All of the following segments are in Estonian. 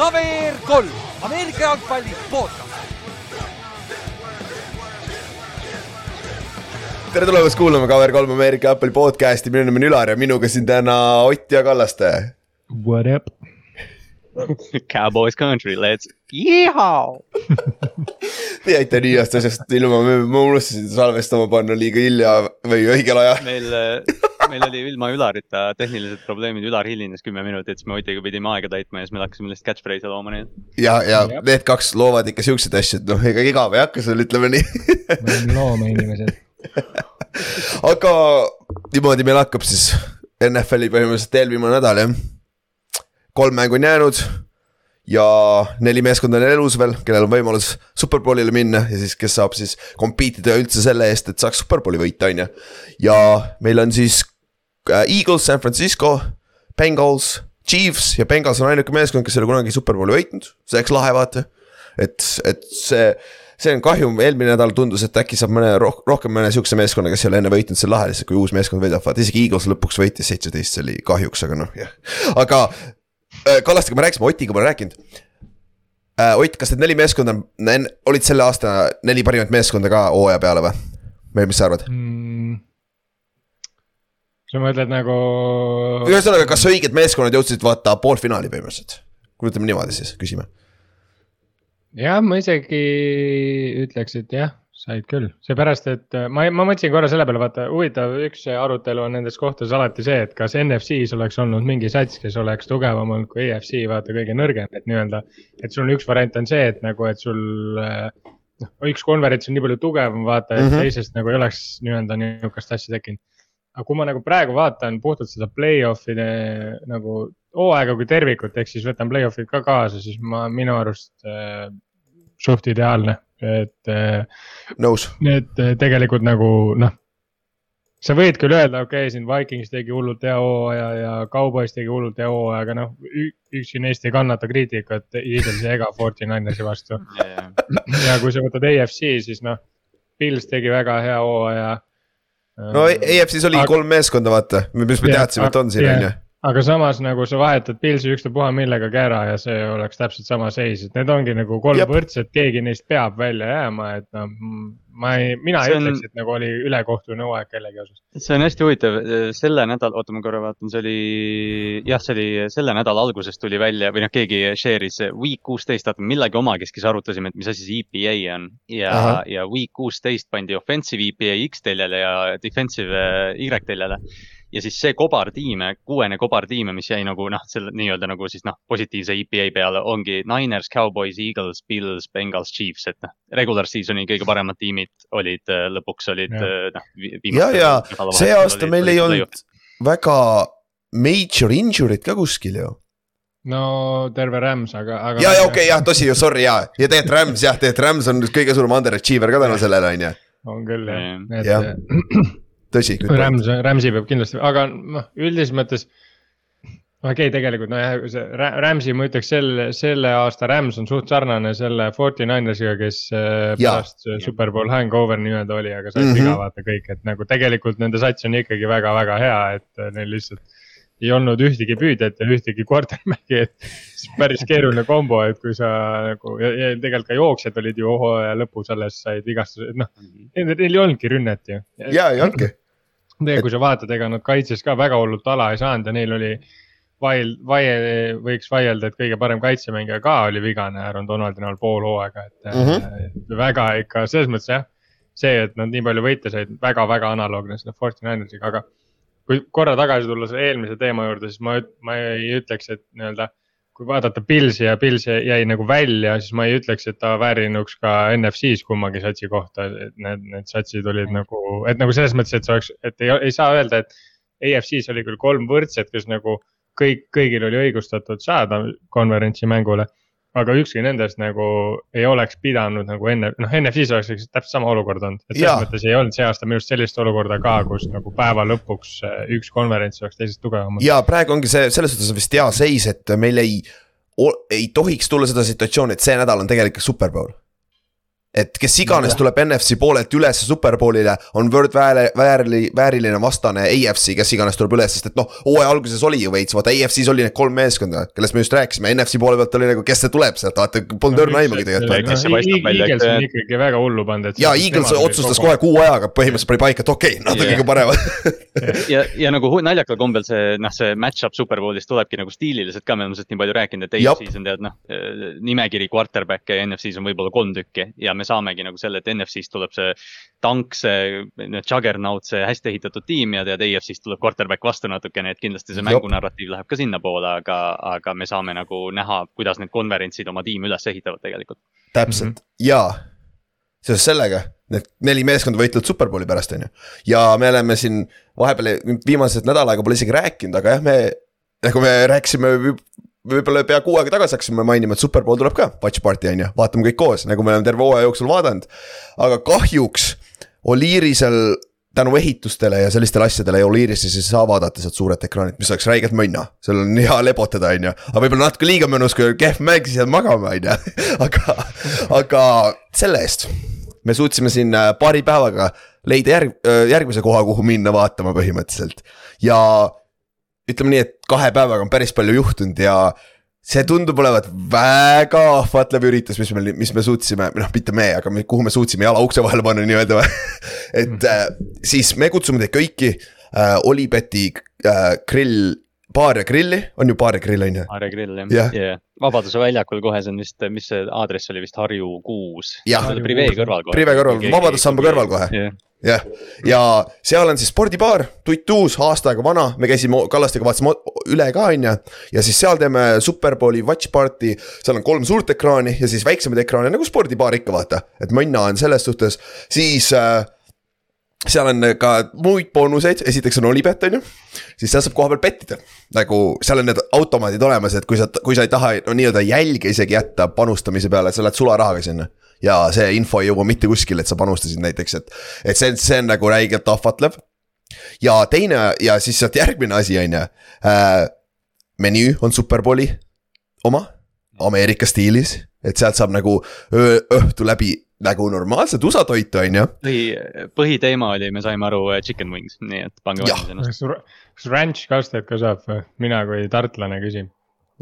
KVR kolm, Ameerika jalgpalli podcast. tere tulemast kuulama KVR3 Ameerika jalgpalli podcast'i, minu nimi on Ülar ja minuga siin täna Ott ja Kallaste. What up? Cowboys country, let's yeehaw. Te jäite nii heast asjast ilma, ma unustasin salvestama panna liiga hilja või õigel ajal. meil, meil oli ilma Ülarita tehnilised probleemid, Ülar hilines kümme minutit, siis me Otiga pidime aega täitma ja siis me hakkasime lihtsalt catchphrase'e looma, nii et. ja, ja need kaks loovad ikka siukseid asju, et noh, ega igav ei hakka sul, ütleme nii me oleme loomeinimesed. aga niimoodi meil hakkab siis NFL-i põhimõtteliselt eelviimane nädal jah. Kolm mängu on jäänud ja neli meeskonda on elus veel, kellel on võimalus superbowlile minna ja siis, kes saab siis compete ida üldse selle eest, et saaks superbowli võita, on ju. ja meil on siis äh, Eagles, San Francisco, Bengals, Chiefs ja Bengals on ainuke meeskond, kes ei ole kunagi superbowli võitnud, see oleks lahe vaata. et, et see, see on kahju, eelmine nädal tundus, et äkki saab mõne roh-, rohkem mõne sihukese meeskonna, kes ei ole enne võitnud, see on lahe lihtsalt, kui uus meeskond võidab, vaata isegi Eagles lõpuks võitis seitseteist, see oli kahjuks, aga noh, jah, aga Kallastega me rääkisime, Otiga pole rääkinud äh,. Ott, kas need neli meeskonda on, olid selle aasta neli parimat meeskonda ka hooaja peale või? või mis sa arvad mm.? sa mõtled nagu. ühesõnaga, kas õiged meeskonnad jõudsid vaata poolfinaali põhimõtteliselt? kui ütleme niimoodi siis, küsime. jah, ma isegi ütleks, et jah, said küll, seepärast, et äh, ma, ma mõtlesin korra selle peale, vaata huvitav, üks arutelu on nendes kohtades alati see, et kas NFC-s oleks olnud mingi sats, kes oleks tugevam olnud kui EFC, vaata kõige nõrgem, et nii-öelda. et sul üks variant on see, et nagu, et sul äh, noh, üks konverents on nii palju tugevam, vaata, et mm -hmm. teisest nagu ei oleks nii-öelda niisugust asja tekkinud. aga kui ma nagu praegu vaatan puhtalt seda play-off'ide nagu hooaega kui tervikut, ehk siis võtan play-off'id ka kaasa, siis ma minu arust äh, suht ideaalne, et äh, nõus. Need äh, tegelikult nagu noh. sa võid küll öelda, okei okay,, siin Vikings tegi hullult hea hooaja ja Cowboys tegi hullult hea hooaja, aga noh, ükski neist ei kannata kriitikat Eaglesi ega Forty Ninersi vastu Yeah. ja kui sa võtad AFC, siis noh, Pils tegi väga hea hooaja. no EFC-s oli Aga- kolm meeskonda, vaata, mis me Jah, teadsime, et on siin, on ju. Aga samas nagu sa vahetad Pilsi ükstapuha millegagi ära ja see oleks täpselt sama seis, et need ongi nagu kolm Jep. võrdset, keegi neist peab välja jääma, et noh, ma ei, mina See ei ütleks, et nagu oli ülekohtune hooaeg kellegi osas. see on hästi huvitav, selle nädal, oota ma korra vaatan, see oli, jah, see oli selle nädala alguses tuli välja või noh, keegi share'is week kuusteist, vaata millegi omakeskis arutasime, et mis asi see EPA on. ja ja week kuusteist pandi offensive EPA X teljele ja defensive äh, Y teljele. Ja siis see kobartiime, kuuene kobartiime, mis jäi nagu noh, selle nii-öelda nagu siis noh, positiivse EPA peale ongi Niners, Cowboys, Eagles, Bills, Bengals, Chiefs, et noh. Regular season'i kõige paremad tiimid olid äh, lõpuks olid äh, noh ja, ja see aasta olid- meil ei olnud väga major injury't ka kuskil ju. no terve Rams, aga, aga. ja, ja okei okay,, jah, tõsi ju, sorry ja, ja tegelikult Rams jah, tegelikult Rams on kõige suurem underachiever ka tänu sellele on ju, on küll jah, Jah. et tõsi. Rams, Ramsi peab kindlasti, aga noh, üldises mõttes. okei okay,, tegelikult nojah, see Ra- Ramsi ma ütleks selle, selle aasta Rams on suht sarnane selle Forty Ninersiga, kes äh, Jaa. pärast äh, Superbowl hangover nii-öelda oli, aga said Mhm. viga vaata kõik, et nagu tegelikult nende sats on ikkagi väga-väga hea, et äh, neil lihtsalt. ei olnud ühtegi püüdjat ja ühtegi quarterback'i, et päris keeruline kombo, et kui sa nagu ja, ja tegelikult ka jooksjad olid ju hooaja lõpus alles said vigastused, noh. Neil neil ei olnudki rünnet ju. ja ei olnudki, tegelikult, kui sa vaatad, ega nad kaitses ka väga hullult ala ei saanud ja neil oli. Vail-, vaie-, võiks vaielda, et kõige parem kaitsemängija ka oli vigane Aaron Donaldi näol pool hooaega, et mm. -hmm. väga ikka selles mõttes jah. see, et nad nii palju võite said väga, väga analoogne selle Forty Ninersiga, aga. kui korra tagasi tulla selle eelmise teema juurde, siis ma, ma ei ütleks, et nii-öelda. Kui vaadata Pilsi ja Pils jäi nagu välja, siis ma ei ütleks, et ta väärinuks ka NFC-s kummagi satsi kohta, et need, need satsid olid nagu, et nagu selles mõttes, et see oleks, et ei, ei saa öelda, et. AFC-s oli küll kolm võrdset, kes nagu kõik, kõigil oli õigustatud saada konverentsi mängule. Aga ükski nendest nagu ei oleks pidanud nagu enne, noh NFC-s oleks täpselt sama olukord olnud, et selles mõttes ei olnud see aasta minu arust sellist olukorda ka, kus nagu päeva lõpuks äh, üks konverents oleks teisest tugevam. ja praegu ongi see selles suhtes on vist hea seis, et meil ei, ei tohiks tulla seda situatsiooni, et see nädal on tegelikult superbowl. Et kes iganes tuleb NFC poolelt üles superbowlile, on World vääri, vääri, vääriline vastane AFC, kes iganes tuleb üles, sest et noh, hooaja alguses oli ju veits, vaata AFC-s oli need kolm meeskonda, kellest me just rääkisime, NFC poole pealt oli nagu, kes see tuleb sealt, vaata polnud õrna aimugi tegelikult. Eagles et- on ikkagi väga hullu pannud, et. ja Eagles otsustas kohe kuu ajaga põhimõtteliselt pani paika, et okei okay,, nad on kõige paremad ja, ja nagu naljakal kombel see noh, see match-up Superbowlis tulebki nagu stiililiselt ka, me oleme sellest nii palju rääkinud, et. AFC-s on tead noh, nimekiri quarterback'e ja NFC-s on võib-olla kolm tükki ja me saamegi nagu selle, et NFC-st tuleb see tank, see noh, juggernaut, see hästi ehitatud tiim ja tead AFC-st tuleb quarterback vastu natukene, et kindlasti see mängunarratiiv läheb ka sinnapoole, aga, aga me saame nagu näha, kuidas need konverentsid oma tiimi üles ehitavad tegelikult. täpselt mm -hmm. ja seoses sellega need neli meeskonda võitlevad superbowli pärast, on ju. ja me oleme siin vahepeal viimased nädal aega pole isegi rääkinud, aga jah, me nagu me rääkisime võib-olla pea kuu aega tagasi hakkasime mainima, et superbowl tuleb ka, watch party on ju, vaatame kõik koos, nagu me oleme terve hooaja jooksul vaadanud. aga kahjuks Oliirisel tänu ehitustele ja sellistele asjadele ja Oliirises ei saa vaadata sealt suurelt ekraanilt, mis oleks räigelt mõnna. seal on hea lepotada, on ju, aga võib-olla natuke liiga mõnus, kui kehv mäng, siis jääd magama, on ju. aga, aga selle eest me suutsime siin äh, paari päevaga leida järg, järgmise koha, kuhu minna vaatama põhimõtteliselt. ja ütleme nii, et kahe päevaga on päris palju juhtunud ja see tundub olevat väga ahvatlev üritus, mis me, mis me suutsime, noh, mitte me, aga me, kuhu me suutsime jala ukse vahele panna nii-öelda et äh, siis me kutsume teid kõiki äh, Olibeti äh, grill, baar ja grilli, on ju baar ja grill on ju? Aare grill Jah. yeah. yeah., Vabaduse väljakul kohe, see on vist, mis see aadress oli vist Harju kuus. Privee kõrval kohe. Privee kõrval, Vabadussamba kõrval kohe. yeah.. jah, ja seal on siis spordibaar, tutt uus, aasta aega vana, me käisime Kallastega vaatasime üle ka on ju. ja siis seal teeme Superbowli watch party, seal on kolm suurt ekraani ja siis väiksemaid ekraane nagu spordibaar ikka vaata, et mõnna on selles suhtes, siis äh, seal on ka muid boonuseid, esiteks on Olipet on ju, siis seal saab kohapeal pettida. nagu seal on need automaadid olemas, et kui sa, kui sa ei taha no nii-öelda jälge isegi jätta panustamise peale, sa lähed sularahaga sinna. Ja see info ei jõua mitte kuskile, et sa panustasid näiteks, et, et see, see on nagu räigelt ahvatlev. ja teine ja siis sealt järgmine asi on ju äh,, menüü on Superbowli oma, Ameerika stiilis, et sealt saab nagu öö, õhtu läbi nagu normaalset USA toitu, on ju põhi, põhiteema oli, me saime aru, chicken wings, nii et pange valmis ennast. kas, ranch kastet ka saab või? mina kui tartlane küsin.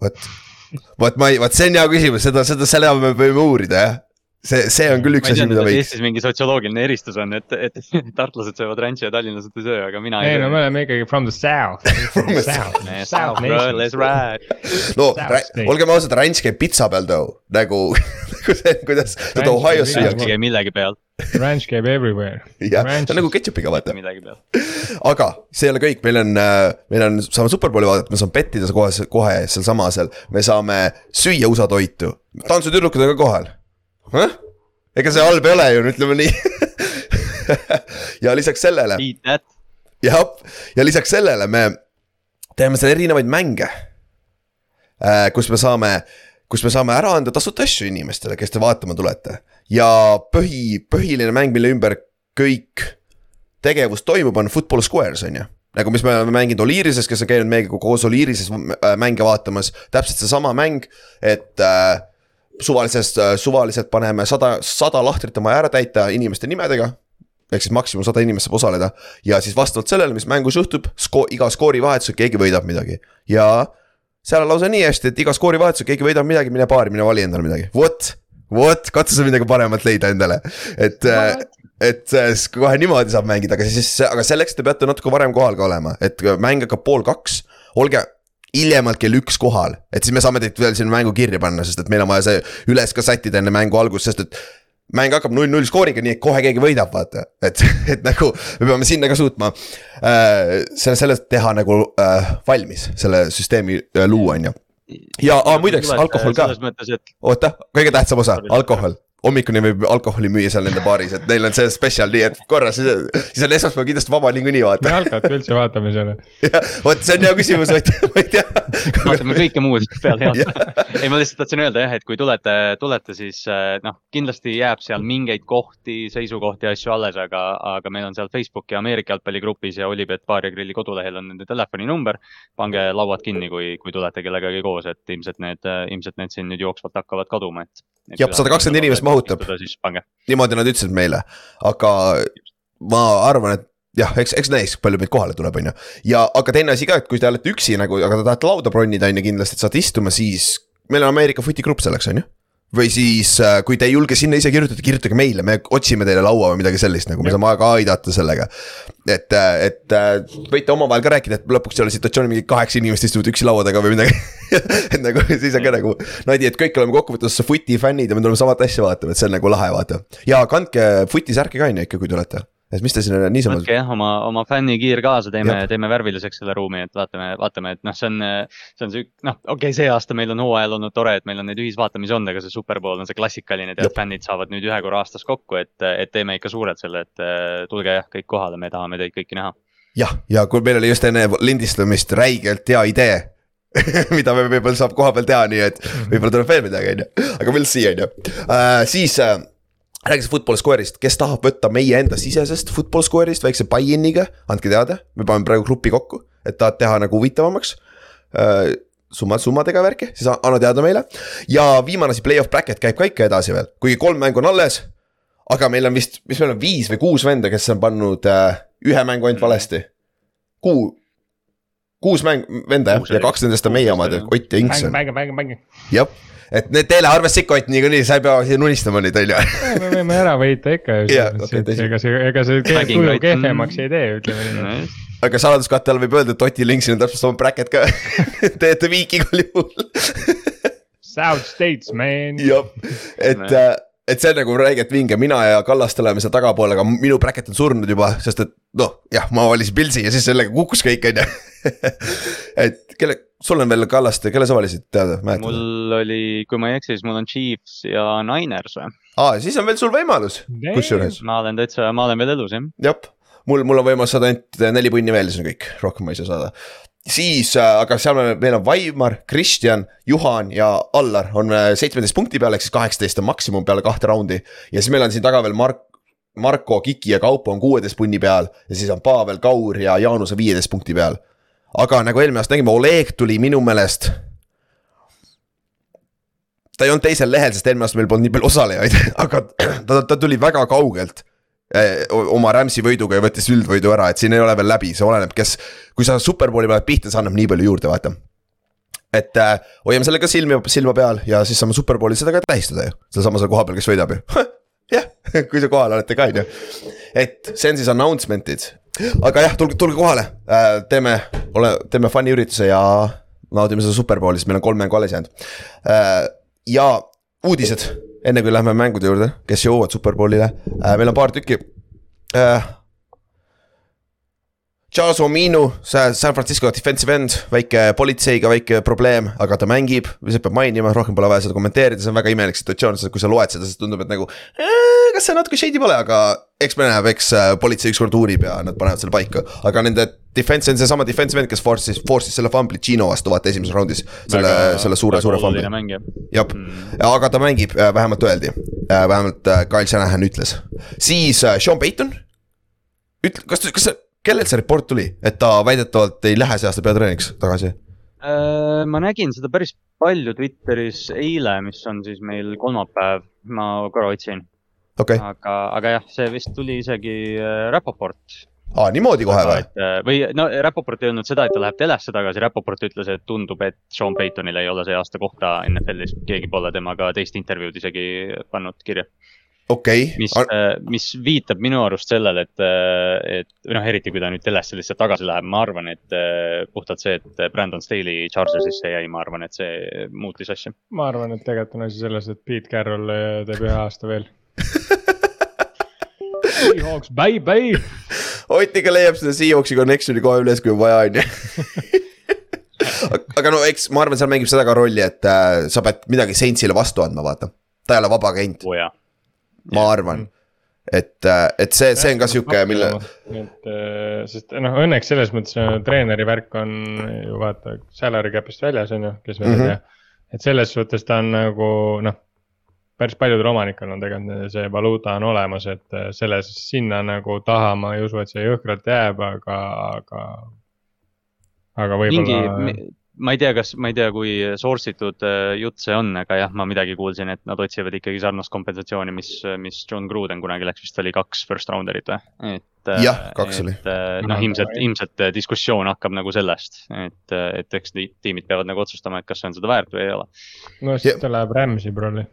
vot, vot ma ei, vot see on hea küsimus, seda, seda, seda me võime uurida jah. see, see on küll üks asi, mida et võiks. Eestis mingi sotsioloogiline eristus on, et, et tartlased söövad ranch'i ja tallinlased ei söö, aga mina ei ei no me oleme ikkagi from the south. From the south. South bro, let's ride. no olgem ausad, ranch käib pitsa peal too, nagu, nagu see, kuidas seda Ranch Ohio's käib süüakse. ei käi millegi peal, Ranch käib everywhere. jah, ta on nagu ketšupiga vaata. aga see ei ole kõik, meil on, meil on, saame Superbowli vaadata, me saame pettida kohe, kohe sealsamasel, me saame süüa USA toitu, tantsutüdrukud on ka kohal. Ega see halb ei ole ju, ütleme nii. ja lisaks sellele, jah, ja lisaks sellele me teeme seal erinevaid mänge. kus me saame, kus me saame ära anda tasuta asju inimestele, kes te vaatama tulete ja põhi, põhiline mäng, mille ümber kõik tegevus toimub, on Football Squares on ju nagu mis me oleme mänginud Oliirises, kes on käinud meiega koos Oliirises äh, mänge vaatamas, täpselt seesama mäng, et äh, suvalisest, suvaliselt paneme sada, sada lahtrit on vaja ära täita inimeste nimedega. ehk siis maksimum sada inimest saab osaleda. Ja siis vastavalt sellele, mis mängus juhtub, sko-, iga skoori vahetusel keegi võidab midagi. Ja seal on lausa nii hästi, et iga skoori vahetusel keegi võidab midagi, mine baari, mine vali endale midagi, vot, vot, katsu sa midagi paremat leida endale, et äh, et äh, kohe niimoodi saab mängida, aga siis, aga selleks te peate natuke varem kohal ka olema, et mäng hakkab pool kaks, olge hiljemalt kell üks kohal, et siis me saame teid veel sinna mängu kirja panna, sest et meil on vaja see üles ka sättida enne mängu algust, sest et mäng hakkab null-null skooriga, nii et kohe keegi võidab, vaata, et, et nagu me peame sinna ka suutma äh, selle, sellest teha nagu äh, valmis, selle süsteemi äh, luua, on ju. ja ah, muideks alkohol ka, oota, kõige tähtsam osa, alkohol hommikuni võib alkoholi müüa seal nende baaris, et neil on see spetsial, nii et korra siis, siis on esmaspäev kindlasti vaba niikuinii me vaata. alkat üldse vaatame seal. vot see on hea küsimus, ma ei tea, vaatame kõike muud peale Jah. head. ei, ma lihtsalt tahtsin öelda jah, et kui tulete, tulete, siis eh, noh, kindlasti jääb seal mingeid kohti, seisukohti ja asju alles, aga, aga meil on seal Facebooki Ameerika jalgpalligrupis ja Olipet Baar ja Grilli kodulehel on nende telefoninumber. pange lauad kinni, kui, kui tulete kellegagi koos, et ilmselt need, ilmselt need siin nüüd jooksvalt hakkavad kaduma, et. jah, sada kakskümmend inimest. mahub pange. niimoodi nad ütlesid meile, aga ma arvan, et jah, eks, eks näis, palju meid kohale tuleb, on ju. ja, aga teine asi ka, et kui te olete üksi nagu, aga te tahate lauda bronnida, on ju kindlasti, et saate istuma, siis meil on Ameerika fotigrupp selleks, on ju. Või siis, kui te ei julge sinna ise kirjutada, kirjutage meile, me otsime teile laua või midagi sellist nagu, me saame ka aidata sellega. et, et äh, võite omavahel ka rääkida, et lõpuks ei ole situatsiooni mingi kaheksa inimest istuvad üksi laua taga või midagi. et nagu siis on ka nagu nadi, et kõik oleme kokkuvõttes footi fännid ja me tuleme samat asja vaatama, et see on nagu lahe, vaata. ja kandke footi särki ka on ju ikka, kui tulete. Et mis te sinna niisama võtke jah oma, oma fännikiir kaasa, teeme teeme värviliseks selle ruumi, et vaatame, vaatame, et noh, see on, see on see, noh, okei okay,, see aasta meil on hooajal olnud tore, et meil on neid ühisvaatamisi olnud, aga see Superbowl on see klassikaline, tead fännid saavad nüüd ühe korra aastas kokku, et, et teeme ikka suurelt selle, et tulge jah, kõik kohale, me tahame teid kõiki näha. jah, ja kui meil oli just enne lindistamist räigelt hea idee mida me võib-olla saab koha peal teha, nii et võib-olla tuleb veel midagi, on ju, aga we'll see, on ju. siis äh, rääkides Football Square'ist, kes tahab võtta meie enda sisesest Football Square'ist väikse buy-in'iga, andke teada, me paneme praegu grupi kokku, et tahad teha nagu huvitavamaks äh, summad, summadega värki, siis anna teada meile. ja viimane asi, play-off bracket käib ka ikka edasi veel, kuigi kolm mängu on alles. aga meil on vist, mis meil on, viis või kuus venda, kes on pannud äh, ühe mängu ainult valesti. Kuu, kuus mäng, venda jah ja kaks nendest on meie omad Ott ja Inks mäng, on, mäng, mäng, mäng. jah. Et need teile arvesse ikka Ott niikuinii, sa ei pea siin unistama nüüd, on ju. me võime ära võita ikka ju ega see, ega see tuju kehvemaks ei tee, ütleme nii. aga saladuskatte all võib öelda, et Otil ja Inksil on täpselt sama bracket ka Teete viiki igal juhul. South States, man. jah, et Näe., et see on nagu räigelt vinge, mina ja Kallaste oleme seal tagapool, aga minu bracket on surnud juba, sest et noh, jah, ma valisin Pilsi ja siis sellega kukkus kõik, on ju. et kelle, sul on veel Kallaste, kelle sa valisid, tead, mäletad? mul oli, kui ma ei eksi, siis mul on Chiefs ja Niners või? aa, siis on veel sul võimalus, kusjuures, ma olen täitsa, ma olen veel elus jah. jah. mul, mul on võimalus saada ainult neli punni veel, siis on kõik, rohkem ma ei saa saada. siis, aga seal me- meil on Vaimar, Kristjan, Juhan ja Allar on äh, seitsmeteist punkti peal, ehk siis kaheksateist on maksimum peale kahte raundi. ja siis meil on siin taga veel Mark, Marko, Kiki ja Kaupo on kuueteist punni peal ja siis on Pavel, Kaur ja Jaanus on viieteist punkti peal. aga nagu eelmine aasta nägime, Oleg tuli minu meelest ta ei olnud teisel lehel, sest eelmine aasta meil polnud nii palju osalejaid, aga ta, ta tuli väga kaugelt oma Rams'i võiduga ja võttis üldvõidu ära, et siin ei ole veel läbi, see oleneb, kes, kui sa superbowli paned pihta, see annab nii palju juurde, vaata. et äh, hoiame sellega silmi, silma peal ja siis saame superbowli seda ka tähistada ju, sedasama seal kohapeal, kes võidab ju. jah, kui te kohal olete ka, on ju. et see on siis announcement'id, aga jah, tulge, tulge kohale äh,, teeme, ole, teeme fun'i ürituse ja naudime seda superbowli, sest meil on kolm mängu alles jäänud äh,. ja uudised, enne kui lähme mängude juurde, kes jõuavad superbowlile äh,, meil on paar tükki äh,. Charles Ominu, San Francisco defensive end, väike politseiga väike probleem, aga ta mängib, lihtsalt peab mainima, rohkem pole vaja seda kommenteerida, see on väga imelik situatsioon, kui sa loed seda, siis tundub, et nagu äh,. kas see natuke shady pole, aga eks me näeme, eks äh, politsei ükskord uurib ja nad panevad selle paika, aga nende defense on seesama defensive end, kes force'is, force'is selle fumbli Gino vastu vaata esimeses raundis. selle, selle suure, suure fumbli. jah, aga ta mängib, vähemalt öeldi, vähemalt äh, Kyle Shanahan ütles, siis äh, Sean Payton. ütle, kas, kas, kellelt see report tuli, et ta väidetavalt ei lähe see aasta peatreeneriks tagasi? Äh, ma nägin seda päris palju Twitteris eile, mis on siis meil kolmapäev, ma korra otsin, okei okay., aga, aga jah, see vist tuli isegi äh, Rapoport. Aa niimoodi kohe või? või no Rapoport ei öelnud seda, et ta läheb telesse tagasi, Rapoport ütles, et tundub, et Sean Paytonil ei ole see aasta kohta NFL-is, keegi pole temaga teist intervjuud isegi pannud kirja. okei mis okay., mis viitab minu arust sellele, et, et või noh, eriti kui ta nüüd telesse lihtsalt tagasi läheb, ma arvan, et puhtalt see, et Brandon Staley Chargersisse jäi, ma arvan, et see muutis asja. ma arvan, et tegelikult on asi selles, et Pete Carroll teeb ühe aasta veel. Seahawks, baby. Ott ikka leiab seda Seahawksi connection'i kohe üles, kui on vaja, on ju. aga no eks ma arvan, seal mängib seda ka rolli, et äh, sa pead midagi Saintsile vastu andma, vaata. ta ei ole vaba agent, jaa, ma arvan. et, et see, see on ka sihuke, mille, et eh, sest noh, õnneks selles mõttes äh, treeneri värk on ju vaata salary cap'ist väljas on ju, kes veel ei Mhm. tea. et selles suhtes ta on nagu noh, päris paljudel omanikel on tegelikult see valuuta on olemas, et eh, selles, sinna nagu taha ma ei usu, et see jõhkralt jääb, aga, aga. aga mingi võib-olla,, ma ei tea, kas, ma ei tea, kui source itud äh, jutt see on, aga jah, ma midagi kuulsin, et nad otsivad ikkagi sarnast kompensatsiooni, mis, mis John Gruden kunagi läks, vist oli kaks first rounder'it või, et. Jah, kaks oli. noh, ilmselt, ilmselt diskussioon hakkab nagu sellest, et, et eks tiimid peavad nagu otsustama, et kas see on seda väärt või ei ole. no siis ta läheb Rams'i prolli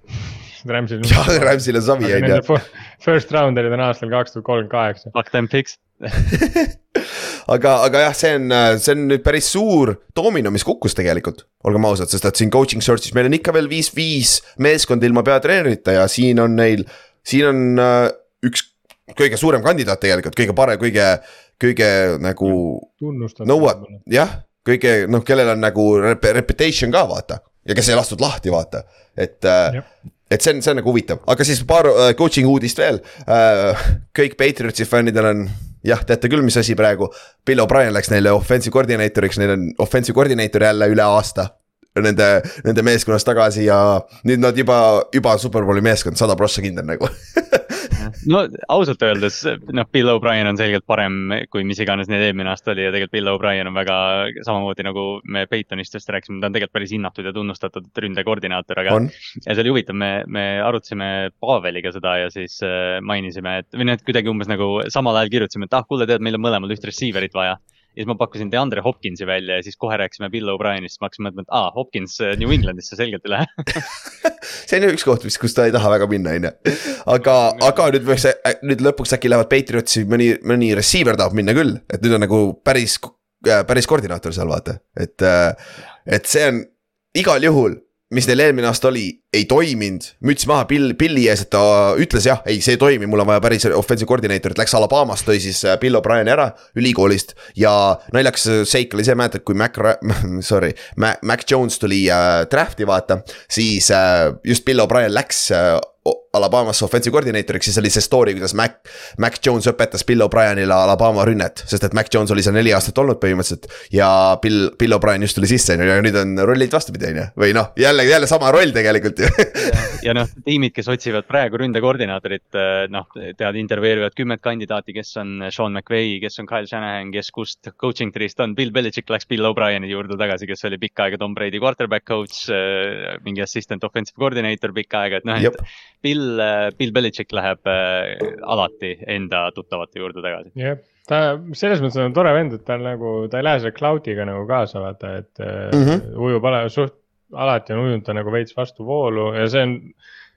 Ramsil. jah, Ramsil on savi on ju. First rounder'id on aastal kaks tuhat kolmkümmend kaheksa. Fuck them picks aga, aga jah, see on, see on nüüd päris suur domino, mis kukkus tegelikult, olgem ausad, sest et siin coaching search'is meil on ikka veel viis-viis meeskonda ilma peatreenerita ja siin on neil, siin on uh, üks kõige suurem kandidaat tegelikult, kõige parem, kõige, kõige nagu. nõuab, jah, kõige noh, kellel on nagu rep reputation ka vaata ja kes ei lastud lahti, vaata, et uh, et see on, see on nagu huvitav, aga siis paar uh, coaching uudist veel uh,. kõik Patriotsi fännidel on, jah, teate küll, mis asi praegu. Bill O'Brien läks neile offensive coordinator'iks, neil on offensive coordinator jälle üle aasta. Nende, nende meeskonnas tagasi ja nüüd nad juba, juba superbowli meeskond, sada prossa kindel nagu no ausalt öeldes, noh, Bill O'Brien on selgelt parem, kui mis iganes need eelmine aasta oli ja tegelikult Bill O'Brien on väga samamoodi nagu me Peitonist just rääkisime, ta on tegelikult päris hinnatud ja tunnustatud ründekoordinaator, aga. ja see oli huvitav, me, me arutasime Paveliga seda ja siis äh, mainisime, et või noh, et kuidagi umbes nagu samal ajal kirjutasime, et ah, kuule, tead, meil on mõlemal üht receiver'it vaja ja siis ma pakkusin DeAndre Hopkinsi välja ja siis kohe rääkisime Bill O'Brienist, ma hakkasin mõtlema, et aa, Hopkins äh, New Englandisse selgelt ei lähe see on ju üks koht vist, kus ta ei taha väga minna, on ju. aga, aga nüüd võiks, nüüd lõpuks äkki lähevad Patriotsi, mõni, mõni receiver tahab minna küll, et nüüd on nagu päris, äh, päris koordinaator seal vaata, et. Äh, et see on igal juhul mis neil eelmine aasta oli, ei toiminud, müts maha Bill, Billi ees, et ta ütles jah, ei, see ei toimi, mul on vaja päris offensive coordinator'it, läks Alabamast, tõi siis äh, Bill O'Brieni ära ülikoolist. ja naljakas seik oli see, mäletad, kui Mac, sorry, Mac Jones tuli äh, draft'i vaata, siis äh, just Bill O'Brien läks äh, Alabamasse offensive koordineeritoriks, siis oli see story, kuidas Mac, Mac Jones õpetas Bill O'Brienile Alabama rünnet, sest et Mac Jones oli seal neli aastat olnud põhimõtteliselt. ja Bill, Bill O'Brien just tuli sisse, on ju, ja nüüd on rollid vastupidi, on ju, või noh, jälle, jälle sama roll tegelikult ju. Ja noh, tiimid, kes otsivad praegu ründekoordinaatorit, eh, noh, tead, intervjueerivad kümmet kandidaati, kes on Sean McVay, kes on Kyle Shanahan, kes kust coaching tree'st on, Bill Belichik läks Bill O'Brieni juurde tagasi, kes oli pikka aega Tom Brady quarterback coach, eh, mingi assistant offensive coordinator pikka aega, et noh, et Bill, Bill Belichik läheb äh, alati enda tuttavate juurde tagasi. jah, ta selles mõttes on tore vend, et ta on nagu, ta ei lähe selle cloud'iga nagu kaasa, vaata, et mm -hmm. ujub ala, suht, alati on ujunud ta nagu veits vastu voolu ja see on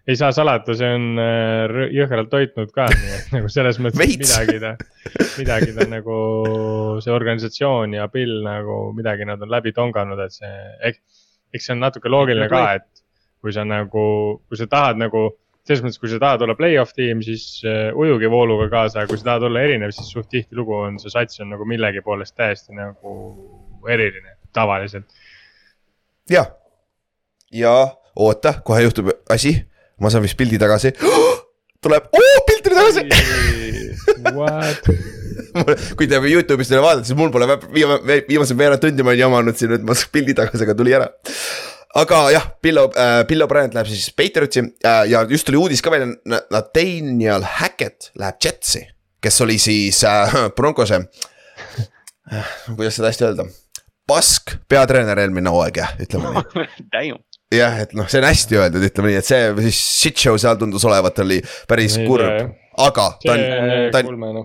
ei saa salata, see on äh, jõhkralt toitnud ka, nii et nagu selles mõttes midagi ta, midagi ta nagu see organisatsioon ja Bill nagu midagi nad on läbi tonganud, et see, eks, eks see on natuke loogiline ka, et kui sa nagu, kui sa tahad nagu selles mõttes, kui sa tahad olla play-off tiim, siis uh, ujugi vooluga kaasa, aga kui sa tahad olla erinev, siis suht tihtilugu on see sats on nagu millegi poolest täiesti nagu eriline, tavaliselt. jah, ja oota, kohe juhtub asi, ma saan vist pildi tagasi oh!. tuleb oh,, pilt tuli tagasi kui te Youtube'ist ei ole vaadanud, siis mul pole viimase, viimase veerand tundi ma olen jamanud siin, et ma pildi tagasi, aga tuli ära aga jah, Bill äh,, Bill O'Brien läheb siis Patriotsi äh, ja just tuli uudis ka välja, Nathaniel Hackett läheb Jetsi, kes oli siis äh, Broncose äh,, kuidas seda hästi öelda, pask peatreener eelmine hooaeg jah, ütleme nii. Jah, et noh, see on hästi öeldud, ütleme nii, et see siis shit show seal tundus olevat, oli päris kurb, aga ta on, ta on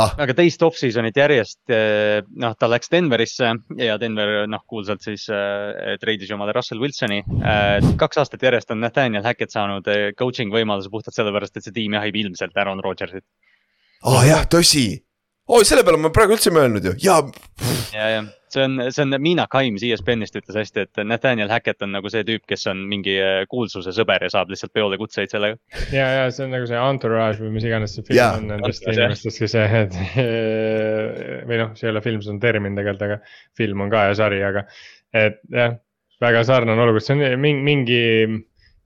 ah.. aga teist off-season'it järjest, eh, noh, ta läks Denverisse ja Denver, noh, kuulsalt siis äh, treidis omale Russell Wilsoni äh,. kaks aastat järjest on Nathaniel Hackett saanud coaching võimaluse puhtalt sellepärast, et see tiim jahib ilmselt Aaron Rodgersit. aa oh, jah, tõsi. oi, selle peale ma praegu üldse ei mõelnud ju, ja. ja, ja see on, see on Miina Kaims ESPNist ütles hästi, et Nathaniel Hackett on nagu see tüüp, kes on mingi äh, kuulsuse sõber ja saab lihtsalt peole kutseid sellega. ja, ja see on nagu see entourage või mis iganes see film ja. on nendest inimestest, kes, et või noh, see ei ole film, see on termin tegelikult, aga film on ka ja sari, aga et jah, väga sarnane olukord, see on mingi, mingi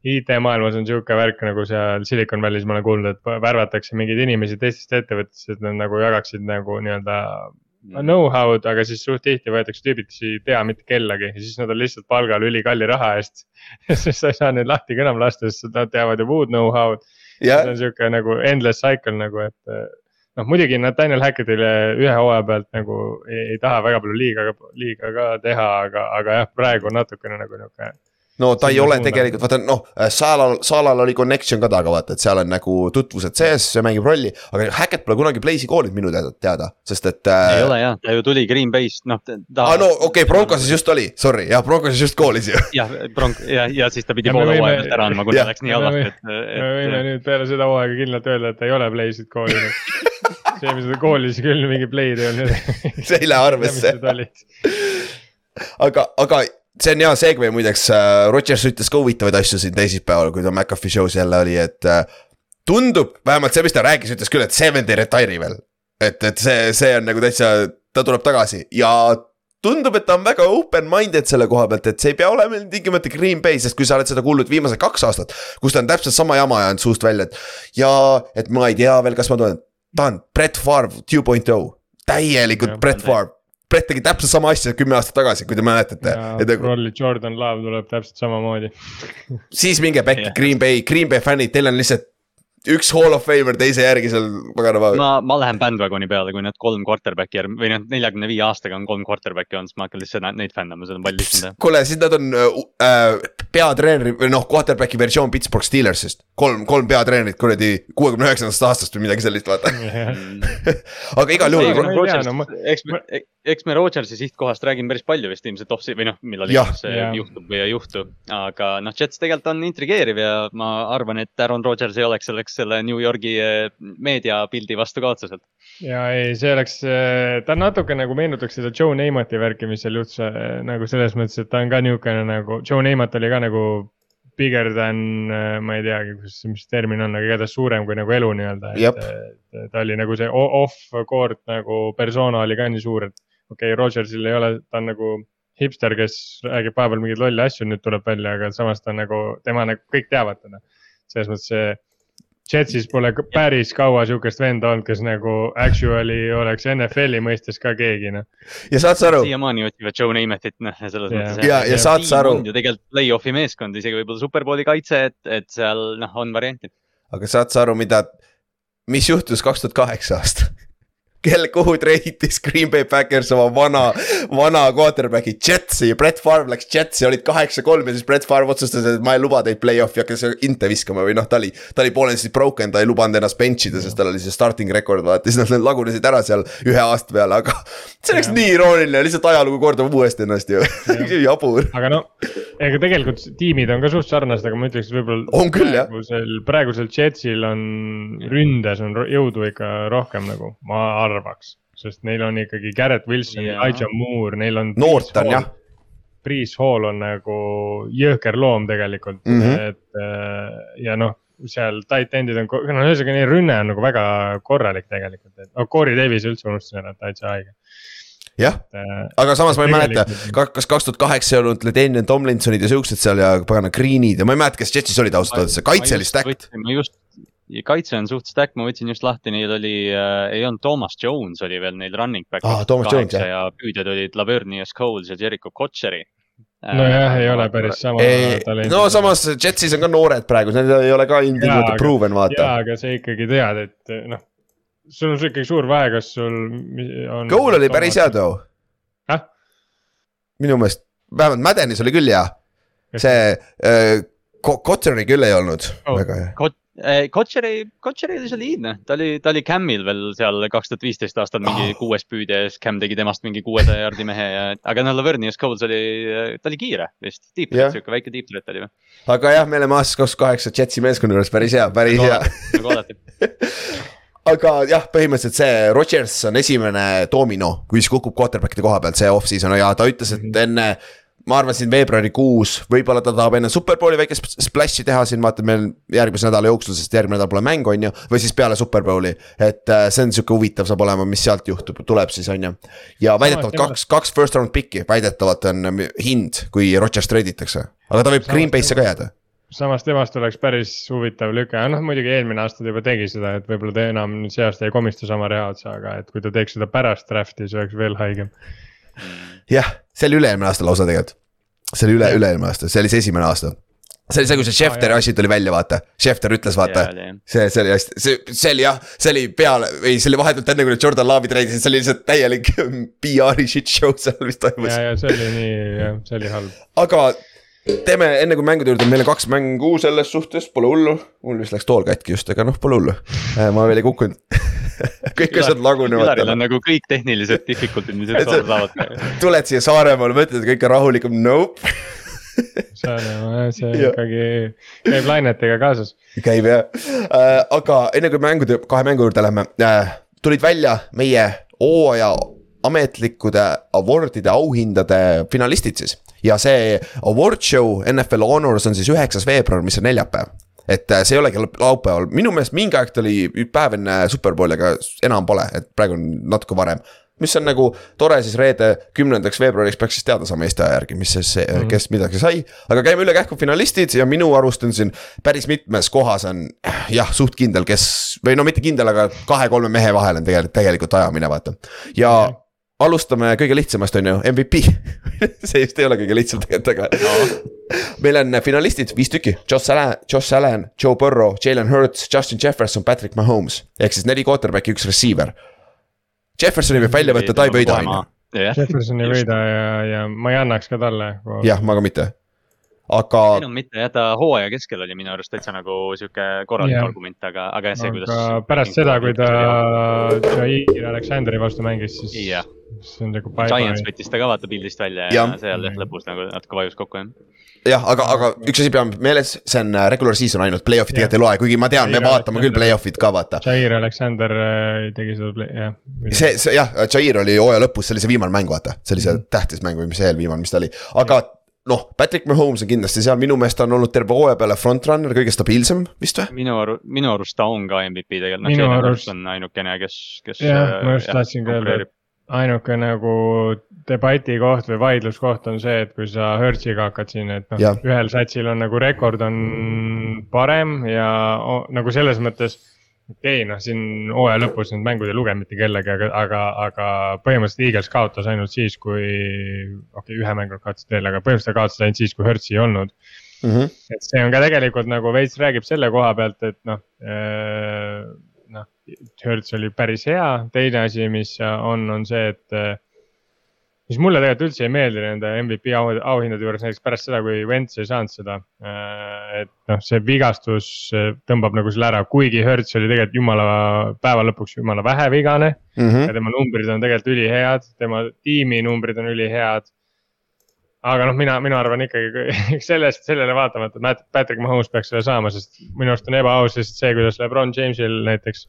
IT-maailmas on sihuke värk nagu seal Silicon Valley's ma olen kuulnud, et värvatakse mingeid inimesi teistest ettevõtetest, et nad nagu jagaksid nagu nii-öelda know-how'd, aga siis suht tihti võetakse tüübid, kes ei tea mitte kellagi ja siis nad on lihtsalt palgal ülikalli raha eest sest sa ei saa neid lahti ka enam lasta, sest nad teavad ju muud know-how'd yeah.. see on sihuke nagu endless cycle nagu, et, noh, muidugi Nathaniel Hackettile ühe hooaja pealt nagu ei, ei taha väga palju liiga, liiga ka teha, aga, aga jah, praegu natukene nagu nihuke. No ta ei ole tegelikult, vaata noh, Salal, Salal oli connection ka taga, vaata, et seal on nagu tutvused sees, see mängib rolli. aga Hackett pole kunagi Blaze'i koolinud minu teada, teada, sest et ei äh,. ole jah, ta ju tuli Green Bay'st, noh ta aa no okei okay,, Broncoses just oli, sorry, jah, Broncoses just koolis ju. jah, Bronk- ja, ja siis ta pidi Ja poole hooaja pealt ära andma, kuna Jah. läks nii Ja me halvasti, võime- et, me võime et. nüüd peale seda hooaega kindlalt öelda, et ta ei ole Blaze'it koolinud. see, mis ta koolis küll mingi play'd ei olnud. see ei lähe arvesse, aga, aga see on hea segue muideks, Rodgers ütles ka huvitavaid asju siin teisipäeval, kui ta McAfee show's jälle oli, et äh, tundub, vähemalt see, mis ta rääkis, ütles küll, et Seven ei retire'i veel. et, et see, see on nagu täitsa, ta tuleb tagasi ja tundub, et ta on väga open-minded selle koha pealt, et see ei pea olema tingimata Green Bay, sest kui sa oled seda kuulnud viimased kaks aastat, kus ta on täpselt sama jama ajanud suust välja, et ja et ma ei tea veel, kas ma tulen, ta on Brett Favre two point oh, täielikult Brett Favre. Brett tegi täpselt sama asja kümme aastat tagasi, kui te mäletate. et nagu Rolli Jordan Love tuleb täpselt samamoodi. siis minge pekki Jah. Green Bay, Green Bay fännid, teil on lihtsalt üks hall of famer teise järgi seal paganama. ma, ma lähen bandwagoni peale, kui need kolm quarterback'i järg- või noh, neljakümne viie aastaga on kolm quarterback'i olnud, siis ma hakkan lihtsalt neid fännama, seda on palju lihtsam teha. kuule, siis nad on äh, peatreeneri või noh, quarterback'i versioon Pittsburgh Steelersist. kolm, kolm peatreenerit kuradi kuuekümne üheksandast aastast või midagi sellist, vaata. aga igal juhul eks me, eks me Rodgersi sihtkohast räägime päris palju vist ilmselt offsi või noh, millal iganes see Jah. juhtub või ei juhtu. aga noh, Jets tegelikult on intrigeeriv ja ma arvan, et Aaron Rodgers ei oleks selleks selle New Yorgi eh, meediapildi vastu ka otseselt. ja ei, see oleks, ta natuke nagu meenutaks seda Joe Namathi värki, mis seal juhtus äh, nagu selles mõttes, et ta on ka niisugune nagu, Joe Namath oli ka nagu bigger than, ma ei teagi, kus, mis termin on, aga igatahes suurem kui nagu elu nii-öelda. Ta oli nagu see off-court nagu persona oli ka nii suur, et okei okay,, Rodgersil ei ole, ta on nagu hipster, kes räägib vahepeal mingeid lolle asju, nüüd tuleb välja, aga samas ta on nagu, tema nagu kõik teavad teda. selles mõttes see Jetsis pole päris kaua sihukest venda olnud, kes nagu actually oleks NFL-i mõistes ka keegi noh. ja saad sa aru, siiamaani otsivad Joe Namathit, noh, selles Jah. mõttes. Ja- ja saad sa aru- ju tegelikult play-off'i meeskond, isegi võib-olla superbowli kaitse, et, et seal noh, on variantid. aga saad sa aru, mida, mis juhtus kaks tuhat kaheksa aastal? kelle, kuhu treitis Green Bay Packers oma vana, vana quarterback'i Jetsi, Brett Favre läks Jetsi, olid kaheksa-kolm ja siis Brett Favre otsustas, et ma ei luba teid play-off'i, hakkas inte viskama või noh, ta oli. ta oli poolenisti broken, ta ei lubanud ennast bench ida, sest tal oli see starting record vaata, siis nad lagunesid ära seal ühe aasta peale, aga. see oleks Jah. nii irooniline, lihtsalt ajalugu kordab uuesti ennast ju, jabur. aga no, ega tegelikult tiimid on ka suht sarnased, aga ma ütleks, võib-olla. On küll, jah. praegusel, praegusel Jetsil on ründes on jõudu ikka rohkem nagu, ma arvaks. sest neil on ikkagi Garrett Wilson, Jaa. Elijah Moore, neil on. noort on jah. Priis Hall on nagu jõhker loom tegelikult mm. -hmm. et äh, ja noh, seal tight end'id on, no ühesõnaga neil rünne on nagu väga korralik tegelikult, et no Corey Davis üldse unustasin ära, et täitsa haige, jah, äh, aga samas ma ei mäleta kas kaks tuhat kaheksa ei olnud Ledenian Tomlinsonid ja siuksed seal ja pagana Greenid ja ma ei mäleta, kes Jetsis olid ausalt öeldes, kaitselist äkki. ma just, kaitse on suht stack, ma võtsin just lahti, neil oli äh,, ei olnud Thomas Jones oli veel neil running back. Jah. ja püüdjad olid Lavernius Coles ja Jericho Kotšeri. nojah, ei ole päris sama no samas Jetsis on ka noored praegu, need ei ole ka ilmtingimata proven vaata jaa, aga sa ikkagi tead, et noh, sul on ikkagi suur vahe, kas sul on. Goal oli päris hea. too, minu meelest, vähemalt Maddenis oli küll hea, see äh, Ko- Kotseri küll ei olnud Oh. väga hea. Kotšeri, Kotšeri oli soliidne, ta oli, ta oli Camil veel seal kaks tuhat viisteist aastal mingi Ah. kuues püüdja ja siis Cam tegi temast mingi kuuesaja jaardi mehe ja, aga noh, Lavernius Coles oli, ta oli kiire vist, deep threat, sihuke väike deep threat oli või? aga jah, me oleme aastast kaks tuhat kaheksa Jetsi meeskonna juures päris hea, päris hea. nagu alati. aga jah, põhimõtteliselt see Rodgers on esimene domino, kui siis kukub quarterback'ide koha pealt see off-season ja ta ütles, et enne. Ma arvan siin veebruarikuus, võib-olla ta tahab enne superbowli väikest splash'i teha siin, vaata meil järgmise nädala jooksul, sest järgmine nädal pole mängu, on ju. või siis peale superbowli, et äh, see on sihuke huvitav saab olema, mis sealt juhtub, tuleb siis on ju. ja väidetavalt kaks, kaks first round pick'i väidetavalt on ähm, hind, kui Rodgers treiditakse. aga ta võib Green Bay'sse ka jääda. samas temast oleks päris huvitav lüke, noh muidugi eelmine aasta ta juba tegi seda, et võib-olla ta enam see aasta ei komista sama reha otsa, aga et kui ta teeks seda pärast draft'i, see oleks veel haigem. jah, see oli üle-eelmine aasta lausa tegelikult. see oli üle, üle-eelmine aasta, see oli see esimene aasta. see oli see, kui see Schefteri jaa. asi tuli välja, vaata, Schefter ütles, vaata see, see oli hästi, see, see oli jah, see oli peale või see oli vahetult enne, kui nad Jordan Love'i treidisid, see oli lihtsalt täielik PR-i shit show seal, mis toimus ja, ja see oli nii, jah, see oli halb. aga teeme enne kui mängude juurde, meil on kaks mängu selles suhtes, pole hullu. mul vist läks tool katki just, aga noh, pole hullu. ma veel ei kukkunud. kõik asjad lagunevad Ülaril on. nagu kõik tehnilised difficulty'd, mis üldse olla saavad. tuled siia Saaremaale, mõtled, et kõik on rahulikum, nope. see on, see Jah. ikkagi käib lainetega kaasas. käib jah äh,, aga enne kui mängude, kahe mängu juurde lähme äh,, tulid välja meie hooaja ametlikud award'ide auhindade finalistid siis. ja see award show NFL Honors on siis üheksas veebruar, mis on neljapäev et äh, see ei olegi laupäeval, minu meelest mingi aeg ta oli päev enne Superbowli, aga enam pole, et praegu on natuke varem. mis on nagu tore siis reede, kümnendaks veebruariks peaks siis teada saama Eesti aja järgi, mis siis mm, -hmm. kes midagi sai. aga käime üle kähku finalistid ja minu arust on siin päris mitmes kohas on jah, suht kindel, kes või no mitte kindel, aga kahe-kolme mehe vahel on tegelikult, tegelikult ajamine, vaata. ja alustame kõige lihtsamast, on ju, MVP see just ei ole kõige lihtsam tegelikult, aga meil on finalistid viis tükki, Josh Allan, Josh Allan, Joe Burrow, Jalen Hurts, Justin Jefferson, Patrick Mahomes. ehk siis neli quarterback'i, üks receiver. Jeffersoni võib välja võtta, ta ei võida, on ju. Jefferson ei võida ja, ja ma ei annaks ka talle. jah, ma ka mitte. aga ei no mitte jah, ta hooaja keskel oli minu arust täitsa nagu sihuke korralik Jah. argument, aga, aga jah, see kuidas. pärast seda, kui ta Jair Aleksandri vastu mängis, siis Jah. See on nagu Giants võttis ta ka vaata pildist välja Jah. ja seal jah lõpus nagu natuke vajus kokku jah. jah, aga, aga üks asi peame meeles, see on äh, regular season ainult, play-off'i tegelikult ei loe, kuigi ma tean, me vaatame küll play-off'id ka vaata. Jair Alexander äh, tegi seda, jah. see, see jah, Jair oli hooaja lõpus, see oli see viimane mäng, vaata, see oli see tähtis mäng või mis see eelviimane, mis ta oli, aga noh, Patrick Mahomes on kindlasti seal, minu meelest ta on olnud terve hooaja peale frontrunner, kõige stabiilsem vist või? minu aru, minu arust ta on ka MVP tegelikult, noh Minu Jalen arust- on ainukene, kes, kes. jah, ma just tahtsin ka öelda, et ainuke nagu debati koht või vaidluskoht on see, et kui sa Hertziga hakkad siin, et noh ühel satsil on nagu rekord on parem ja o, nagu selles mõttes. okei okay,, noh, siin hooaja lõpus need mängud ei lugenud mitte kellegi, aga, aga, aga põhimõtteliselt Eagles kaotas ainult siis, kui. okei okay,, ühe mängu kaotasid veel, aga põhimõtteliselt ta kaotas ainult siis, kui Hertzi ei olnud Mhm. et see on ka tegelikult nagu veits räägib selle koha pealt, et noh, noh, Hertz oli päris hea, teine asi, mis on, on see, et. mis mulle tegelikult üldse ei meeldi nende MVP au, auhindade juures näiteks pärast seda, kui Wentz ei saanud seda. et noh, see vigastus tõmbab nagu selle ära, kuigi Hertz oli tegelikult jumala, päeva lõpuks jumala vähevigane Mhm. ja tema numbrid on tegelikult ülihead, tema tiimi numbrid on ülihead. Aga noh, mina, mina arvan ikkagi sellest, sellele vaatamata, et Patrick Mahomes peaks selle saama, sest minu arust on ebaaus lihtsalt see, kuidas Lebron Jamesil näiteks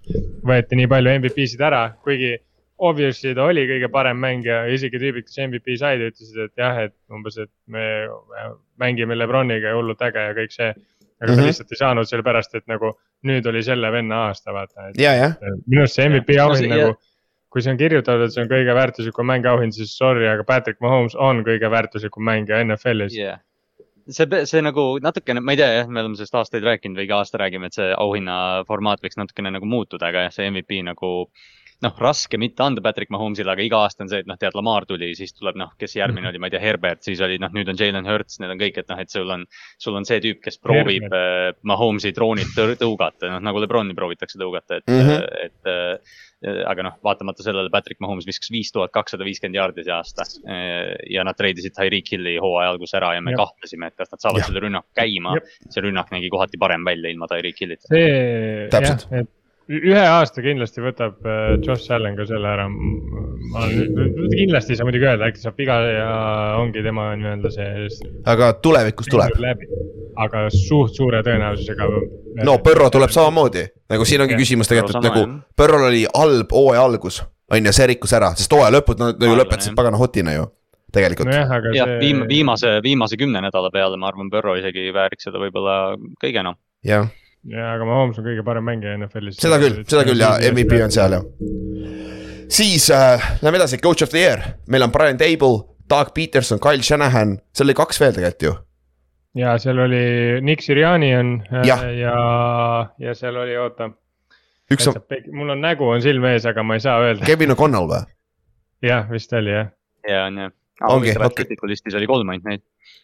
võeti nii palju MVP-sid ära, kuigi obviously ta oli kõige parem mängija, isegi tüübid, kes MVP said, ütlesid, et jah, et umbes, et me mängime Lebroniga ja hullult äge ja kõik see. aga Mhm. ta lihtsalt ei saanud sellepärast, et nagu nüüd oli selle venna aasta, vaata. minu arust see MVP No auhind see- nagu kui see on kirjutatud, see on kõige väärtuslikum mänguauhind, siis sorry, aga Patrick Mahomes on kõige väärtuslikum mängija NFL-is yeah.. see, see nagu natukene, ma ei tea jah, me oleme sellest aastaid rääkinud või iga aasta räägime, et see auhinna formaat võiks natukene nagu muutuda, aga jah, see MVP nagu noh, raske mitte anda Patrick Mahomes'ile, aga iga aasta on see, et noh, tead, Lamar tuli, siis tuleb noh, kes järgmine Mhm. oli, ma ei tea, Herbert, siis oli noh, nüüd on Jalen Hurts, need on kõik, et noh, et sul on, sul on see tüüp, kes proovib äh, Mahomes'i droonilt tõ- tõugata, noh nagu Lebroni proovitakse tõugata, et mm. -hmm. et äh, aga noh, vaatamata sellele Patrick Mahomes viskas viis tuhat kakssada viiskümmend jaardi see aasta. ja nad treidisid Tyreek Hilli hooaja alguses ära ja me Jah. kahtlesime, et kas nad saavad Jah. selle rünnaku käima see rünnak nägi kohati parem välja ilma Tyreek Hillita. see, jah Täpselt., et ühe aasta kindlasti võtab äh, Josh Allan ka selle ära. ma olen, kindlasti ei saa muidugi öelda, äkki saab viga ja ongi tema nii-öelda see. aga tulevikus tuleb. läbi, aga suht suure tõenäosusega. no Põrro tuleb samamoodi, nagu siin ongi Jah, küsimus tegelikult Põrro sama, nagu Põrrol oli halb hooaja algus, on ju, see rikkus ära, sest hooaja lõpud nad ju lõpetasid jah. pagana hotina ju, tegelikult. aga jah, see. viim-, viimase, viimase kümne nädala peale ma arvan, Burrow isegi vääriks seda võib-olla kõige enam. jah, ja, aga Mahomes on kõige parem mängija NFL-is. seda küll, seda küll ja MVP on seal jah. siis äh, lähme edasi, coach of the year, meil on Brian Table, Doug Peterson, Kyle Shanahan, seal oli kaks veel tegelikult ju. ja seal oli Nick Siriani on äh, Jah. ja, ja seal oli, oota. üks on mul on nägu on silme ees, aga ma ei saa öelda. Kevin O'Connell või? jah, vist oli jah. ja on jah, Ongi, okei. Listis oli kolm ainult neid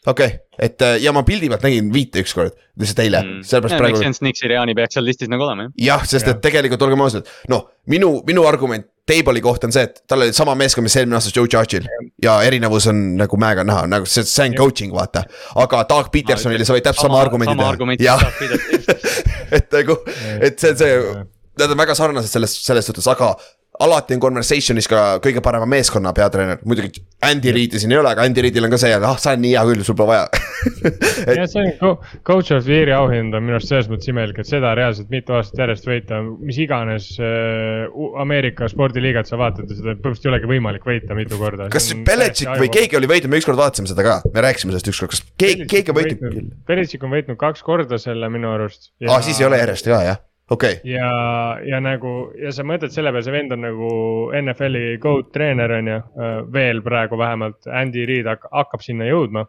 okei okay., et äh, ja ma pildi pealt nägin viite ükskord, lihtsalt eile mm., sellepärast Make praegu. sense, Nick Siriani peaks seal listis nagu olema jah. jah, sest Jah. et tegelikult olgem ausad, noh, minu, minu argument Table'i kohta on see, et tal oli sama meeskond, mis eelmine aasta Joe Judge'il ja erinevus on nagu mäega näha, nagu see, see on coaching, vaata. aga Doug Petersonile sa võid täpselt sama argumendi sama teha, argumendi jah, saab pidada. et nagu, et see on see, nad on väga sarnased selles, selles suhtes, aga alati on conversation'is ka kõige parema meeskonna peatreener, muidugi Andy Reid'i siin ei ole, aga Andy Reid'il on ka see, et ah, sa oled nii hea küll, sul pole vaja. jah, see on co- coach of the year'i auhind on minu arust selles mõttes imelik, et seda reaalselt mitu aastat järjest võita, mis iganes äh, Ameerika spordiliigat sa vaatad ja seda põhimõtteliselt ei olegi võimalik võita mitu korda. kas Belichik või keegi oli võitnud, me ükskord vaatasime seda ka, me rääkisime sellest ükskord, kas keegi, keegi on võitnud? Belichik on võitnud kaks korda selle minu arust. aa, siis ei ole järjest ka jah, okay., ja, ja nagu ja sa mõtled selle peale, see vend on nagu NFL-i GOAT treener on ju, veel praegu vähemalt, Andy Reid hak- hakkab sinna jõudma.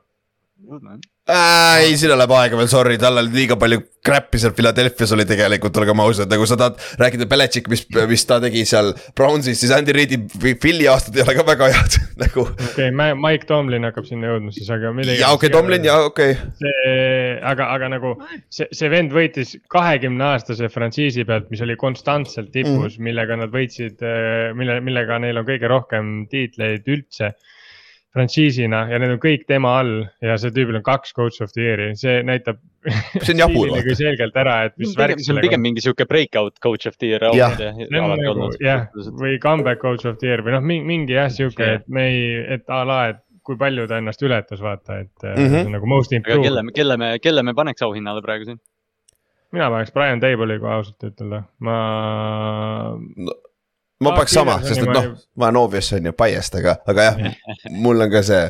äh,. ei, sinna läheb aega veel, sorry, tal oli liiga palju crap'i seal Philadelphia's oli tegelikult, olgem ausad, nagu sa tahad rääkida Belichik, mis, mis ta tegi seal Brownsis, siis Andy Reid'i Philly aastad ei ole ka väga head nagu. okei okay,, Mike Tomlin hakkab sinna jõudma siis, aga midagi. ja okei okay,, Tomlin ja okei okay., see, aga, aga nagu see, see vend võitis kahekümne aastase frantsiisi pealt, mis oli konstantselt tipus mm., millega nad võitsid, mille, millega neil on kõige rohkem tiitleid üldse frantsiisina ja need on kõik tema all ja see tüübil on kaks coach of the year'i, see näitab. See on jabur, vaata. selgelt ära, et mis värk see on pigem mingi sihuke breakout coach of the year Jah. Nagu jah, või comeback coach of the year või noh, mingi, jah, sihuke, et me ei, et a la, et kui palju ta ennast ületas, vaata, et mm. -hmm. nagu most improved kelle, kelle me, kelle me paneks auhinnale praegu siin? mina paneks Brian Table'i, kui ausalt ütelda, ma. Ma Doug paneks sama, sest et noh ma olen obvious on ju, biased, aga, aga jah, mul on ka see,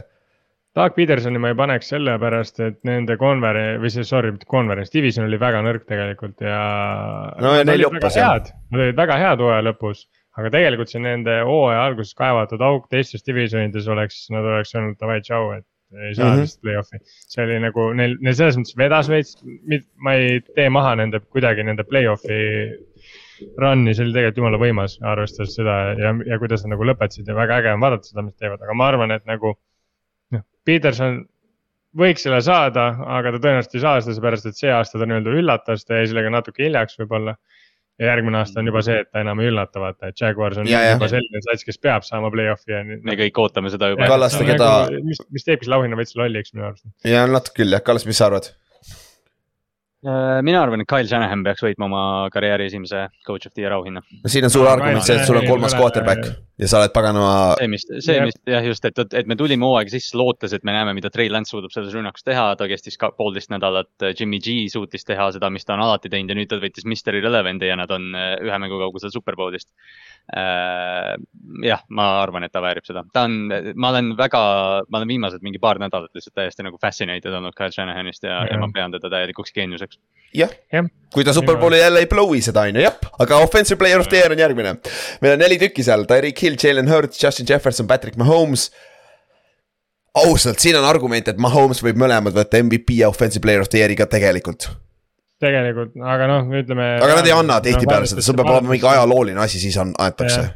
Doug Petersoni ma ei paneks sellepärast, et nende konverents või see, sorry, mitte konverents, division oli väga nõrk tegelikult ja. No ja neil joppas, jah. nad olid väga head hooaja lõpus, aga tegelikult see nende hooaja alguses kaevatud auk teistes divisionides oleks, nad oleks öelnud davai, tšau, et ei saa mm -hmm. lihtsalt play-off'i. see oli nagu neil, neil selles mõttes vedas veits, ma ei tee maha nende kuidagi nende play-off'i run'i, see oli tegelikult jumala võimas, arvestades seda ja, ja kuidas nad nagu lõpetasid ja väga äge on vaadata seda, mis teevad, aga ma arvan, et nagu. noh, Peterson võiks selle saada, aga ta tõenäoliselt ei saa seda, seepärast et see aasta ta nii-öelda üllatas, ta jäi sellega natuke hiljaks võib-olla. ja järgmine aasta on juba see, et ta enam ei üllata, vaata, et Jaguars on Ja, ja. juba selline sats, kes peab saama play-off'i ja. me kõik ootame seda juba. Kallaste, keda- mis, mis teebki selle auhinna veits lolliks minu arust. ja natuke küll jah, Kallas, mis sa arvad? Äh, mina arvan, et Kyle Shanahan peaks võitma oma karjääri esimese coach of the year auhinna. no siin on suur argument see, et sul on kolmas quarterback ja sa oled paganama, see, mis, see, mis jah, just, et, et me tulime hooaega sisse lootes, et me näeme, mida Trey Lance suudab selles rünnakus teha, ta kestis ka poolteist nädalat, Jimmy G suutis teha seda, mis ta on alati teinud ja nüüd ta võttis Mr Irrelevanti ja nad on äh, ühe mängu kaugusel superbowlist. jah, ma arvan, et ta väärib seda, ta on, ma olen väga, ma olen viimased mingi paar nädalat lihtsalt täiesti nagu fascinated olnud Kyle Shanahanist ja, ja Jah. ma pean teda täielikuks geeniuseks. jah, jah, kui ta superbowli jälle ei blow'i seda on ju, jah, aga offensive player of the year on järgmine. meil on neli tükki seal, Tyreek Hill, Jalen Hurts, Justin Jefferson, Patrick Mahomes. ausalt, siin on argument, et Mahomes võib mõlemad võtta MVP ja offensive player of the year'i ka tegelikult. tegelikult, aga noh, ütleme. aga nad ei anna tihtipeale seda, sul peab olema mingi. ajalooline asi, siis on, antakse Jah.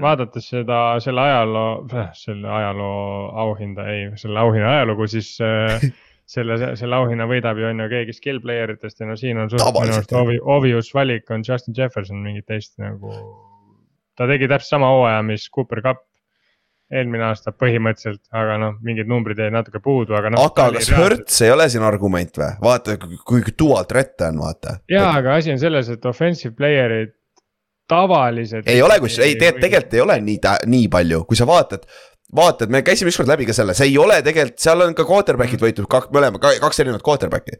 vaadates seda, selle ajaloo, selle ajaloo auhinda, ei, selle auhinna ajalugu, siis äh, selle, selle auhinna võidab ju on ju keegi skill player itest ja no siin on suht minu arust obvious valik on Justin Jefferson, mingit teist nagu. ta tegi täpselt sama hooaja, mis Cooper Cup eelmine aasta põhimõtteliselt, aga noh, mingid numbrid jäid natuke puudu, aga noh. aga kas Hurts ei ole siin argument või? vaata, kui dual threat on, vaata. jaa, aga asi on selles, et offensive player'id tavaliselt. ei ole kus, ei tegelikult, tegelikult ei ole nii, nii palju, kui sa vaatad vaatad, me käisime ükskord läbi ka selle, see ei ole tegelikult, seal on ka quarterback'id võitud kaks, mõlema, kaks erinevat quarterback'i.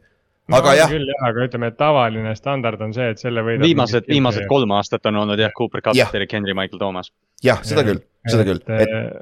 aga jah, küll jah, aga ütleme, et tavaline standard on see, et selle võidab. viimased, viimased kolm aastat on olnud jah, Cooper Cup Derek Henry, Michael Thomas. jah, seda küll, seda küll, et et.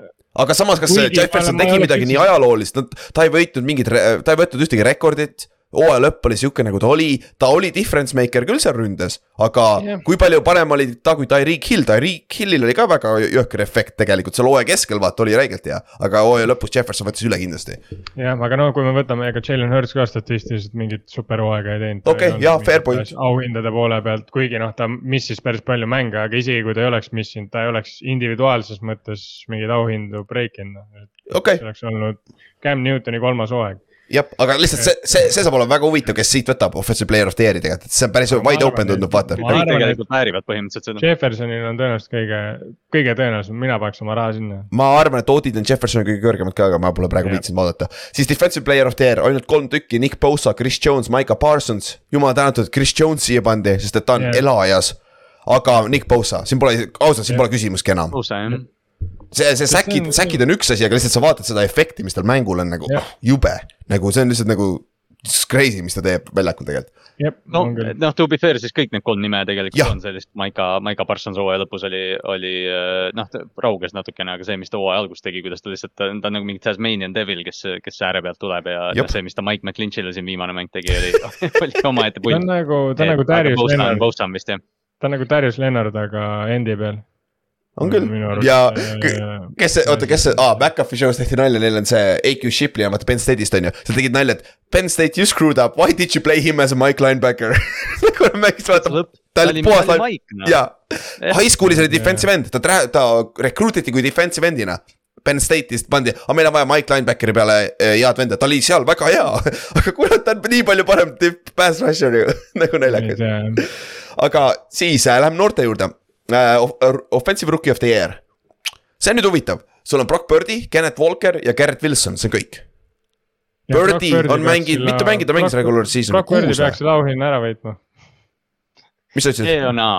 aga samas, kas Jefferson tegi midagi nii ajaloolist, ta ei võitnud mingit, ta ei võtnud ühtegi rekordit. Hooaja lõpp oli sihuke nagu ta oli, ta oli difference maker küll seal ründes, aga yeah. kui palju parem oli ta kui Tyreek Hill, Tyreek Hillil oli ka väga jõhker efekt tegelikult seal hooaja keskel vaata oli räigelt hea, aga hooaja lõpus Jefferson võttis üle kindlasti. jah, aga no kui me võtame, ega Jalen Hurts ka statistiliselt mingit superhooaega ei teinud. Okei, jaa, fair point. auhindade poole pealt, kuigi noh, ta missis päris palju mänge, aga isegi kui ta ei oleks missinud, ta ei oleks individuaalses mõttes mingeid auhindu break inud, noh. okei see, oleks olnud Cam Newtoni kolmas hooaeg. jah, aga lihtsalt see, see, see saab olema väga huvitav, kes siit võtab offensive player of the year'i tegelikult, see on päris wide open tundub, vaata. Ma kõik arvan, et- tegelikult väärivad põhimõtteliselt seda. Jeffersonil on tõenäoliselt kõige, kõige tõenäolisem, mina paneks oma raha sinna. ma arvan, et oodid on Jeffersoni kõige kõrgemad ka, aga ma pole praegu viitsinud vaadata. siis defensive player of the year, ainult kolm tükki, Nick Bosa, Chris Jones, Micah Parsons. jumal tänatud, et Chris Jones siia pandi, sest et ta on yeah. elajas. aga Nick Bosa, siin pole, ausalt, siin Jah. pole küsimustki enam. Usa jah, see, see säkid on-, säkid on üks asi, aga lihtsalt sa vaatad seda efekti, mis tal mängul on nagu Jah. jube. nagu see on lihtsalt nagu it's crazy, mis ta teeb väljakul tegelikult. jep, no noh, to be fair, siis kõik need kolm nime tegelikult Jah. on sellist, Maika, Maika Parsons hooaja lõpus oli, oli äh, noh, ta rauges natukene, aga see, mis ta hooaja alguses tegi, kuidas ta lihtsalt, ta on ta nagu mingi Tasmanian devil, kes, kes ääre pealt tuleb ja noh, see, mis ta Mike McClinchile siin viimane mäng tegi, oli, oli omaette ta pull on. nagu, ta on nagu Darius Lennart, ta on nagu Darius Lennart, aga endi peal. On küll. Ja äh, k- kes see, oota, kes see, aa, McAfee show's tehti nalja, neil on see AQ Shipley on vaata Penn State'ist on ju, seal tegid nalja, et Penn State you screwed up, why did you play him as a Mike linebacker? Nagu nad mängisid vaata, ta oli puhas line- Mike, noh. jaa, high school'is oli defensive end, ta, ta recruit iti kui defensive end'ina. Penn State'ist pandi, aga meil on vaja Mike linebackeri peale eh, head venda, ta oli seal väga hea, aga kurat, ta on nii palju parem tipp pass rusher ju, nagu naljakas. aga siis äh, läheme noorte juurde. Offensive rookie of the year. see on nüüd huvitav, sul on Brock Birdi, Kenneth Walker ja Garrett Wilson, see on kõik. Birdi on mänginud, mitu mängi ta mängis regular season, Brock Birdi peaks selle auhinna ära võitma. mis sa see ütlesid? on A.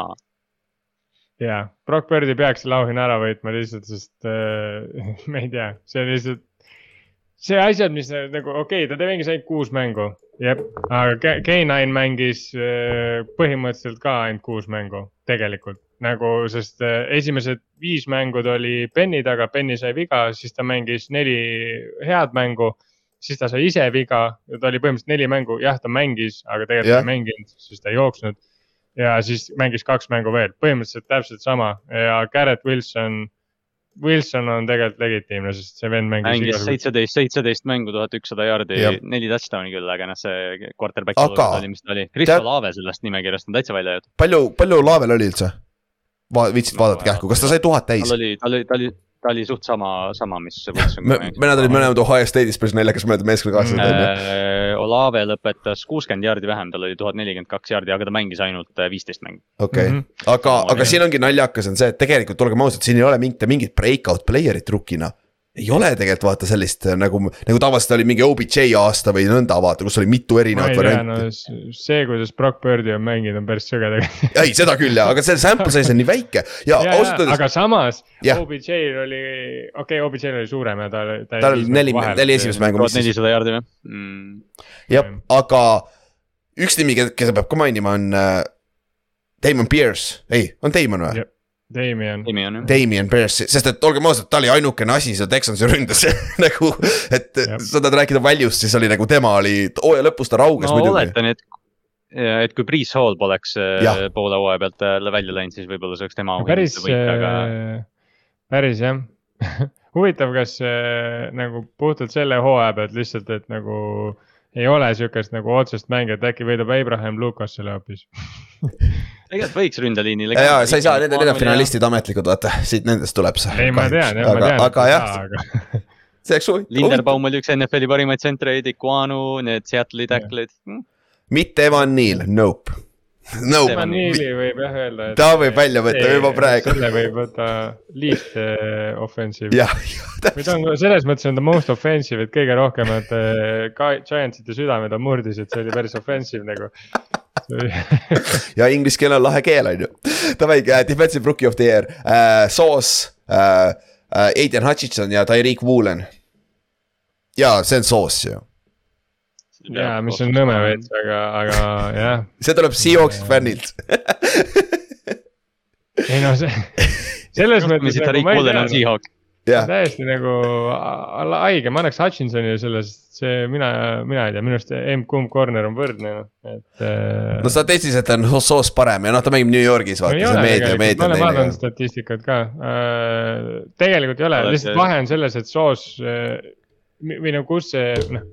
jaa, Brock Birdi peaks selle auhinna ära võitma lihtsalt, sest äh, ma ei tea, see on lihtsalt. see asjad, mis nagu okei okay,, ta mängis ainult kuus mängu, jep, aga K- K9 mängis äh, põhimõtteliselt ka ainult kuus mängu, tegelikult. nagu, sest äh, esimesed viis mängud oli Benny taga, Benny sai viga, siis ta mängis neli head mängu siis ta sai ise viga ja ta oli põhimõtteliselt neli mängu, jah, ta mängis, aga tegelikult yeah. ei mänginud, sest ta ei jooksnud. ja siis mängis kaks mängu veel, põhimõtteliselt täpselt sama ja Garrett Wilson, Wilson on tegelikult legitiimne, sest see vend mängis, mängis seitseteist, seitseteist mängu, tuhat ükssada jaardi neli touchdown'i küll, aga noh, see quarterback Aga- oli, mis ta oli. Kristo Laave sellest nimekirjast on täitsa välja jäetud. palju, palju Laavel oli üldse? Va-, viitsid vaadata kähku, kas ta sai tuhat täis tal? oli, ta oli, ta oli, ta oli suht sama, sama, mis mõned olid mõlemad Ohio State'is päris naljakas, mõned meeskonnakaaslased on ju. Äh, Olave lõpetas kuuskümmend jaardi vähem, tal oli tuhat nelikümmend kaks jaardi, aga ta mängis ainult äh, viisteist mängu. okei Mhm., aga, aga siin ongi naljakas on see, et tegelikult olgem ausad, siin ei ole mingit, mingit breakout player'it rukina. Ei ole tegelikult vaata sellist äh, nagu, nagu tavaliselt oli mingi OBJ aasta või nõnda vaata, kus oli mitu erinevat no varianti. s- see, kuidas Brock Birdi on mänginud, on päris sõge tegelikult. ei, seda küll ja, aga see sample size on nii väike ja Ja, ausalt öeldes, aga samas Jah. OBJ-l oli, okei okay,, OBJ-l oli suurem ja ta tal oli neli, neli esimest mängu tuhat nelisada jaardi või mm.? jah, aga üks nimi, keda peab ka mainima, on äh, Damon Pierce, ei, on Damon või? Damien, jah. Damien Pierce, sest et olgem ausad, ta oli ainukene asi seal Texansi ründes nagu, et Jah. sa tahad rääkida value'st, siis oli nagu tema oli, hooaja lõpus ta rauges ma muidugi. oletan, et, et kui Priis Hall poleks äh, Jah. poole hooaja pealt äh, välja läinud, siis võib-olla see oleks tema päris aga, päris jah. huvitav, kas äh, nagu puhtalt selle hooaja pealt lihtsalt, et nagu ei ole sihukest nagu otsest mänge, et äkki võidab Abraham Lucas selle hoopis. tegelikult võiks ründeliinile. ja, ja sa ei saa, need, on finalistid ametlikud, vaata, siit nendest tuleb see. ei, ma tean, ma aga, tean. aga jah, see oleks huvitav, Linderbaum oli üks NFL-i parimaid tsentreid, Iguanu, need Seattle'i tackle'id mm.. mitte Evan Neal, nope, nope Evan Niili võib jah öelda. ta võib välja võtta juba praegu. selle võib võtta least äh, offensive. jah, või ta on selles mõttes on ta most offensive, et kõige rohkem nad äh, ka- Giantside südamed on murdis, et see oli päris offensive nagu. ja inglise keel on lahe keel, on ju. Davai, defensive rookie of the year uh,, Sauce uh,, uh, Aiden Hutchinson ja Tyreek Woolen. ja see on Sauce ju, ja, mis on nõme veits, aga, aga jah. see tuleb Seahawks fännilt. ei no see, selles mõttes nagu ei Mullen on. Seahawk. Täiesti nagu haige, ma annaks Hutchinsonile selle, sest see mina, mina ei tea, minu arust emb-kumb corner on võrdne, et äh, no statistiliselt on Soos parem ja noh, ta mängib New Yorgis no vaata ei see meedia, meedia ma olen vaadanud statistikat ka äh,. tegelikult ei ole, lihtsalt vahe on selles, et soos äh, või no kus see noh.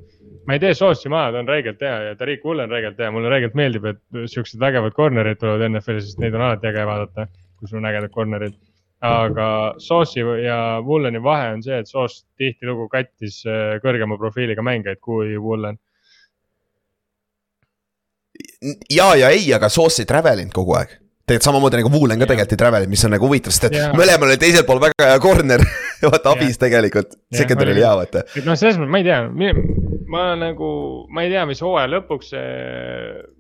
Ma ei tee soosi maha, ta on räigelt hea ja Tariq Woolen on räigelt hea, mulle räigelt meeldib, et siuksed vägevad corner'id tulevad NFL-i, sest neid on alati äge vaadata, kui sul on ägedad corner'id. aga Soosi ja Wooleni vahe on see, et Soos tihtilugu kattis äh, kõrgema profiiliga mängijaid kui Woolen. ja, ja ei, aga Soos ei travel inud kogu aeg. Tegelikult samamoodi nagu Woolen ka tegelikult ei travel inud, mis on nagu huvitav, sest et Jaa. mõlemal oli teisel pool väga hea corner. vaata abis tegelikult, Jah, secondary oli hea vaata. et noh, selles mõttes ma ei tea, ma nagu, ma ei tea, mis hooaja lõpuks see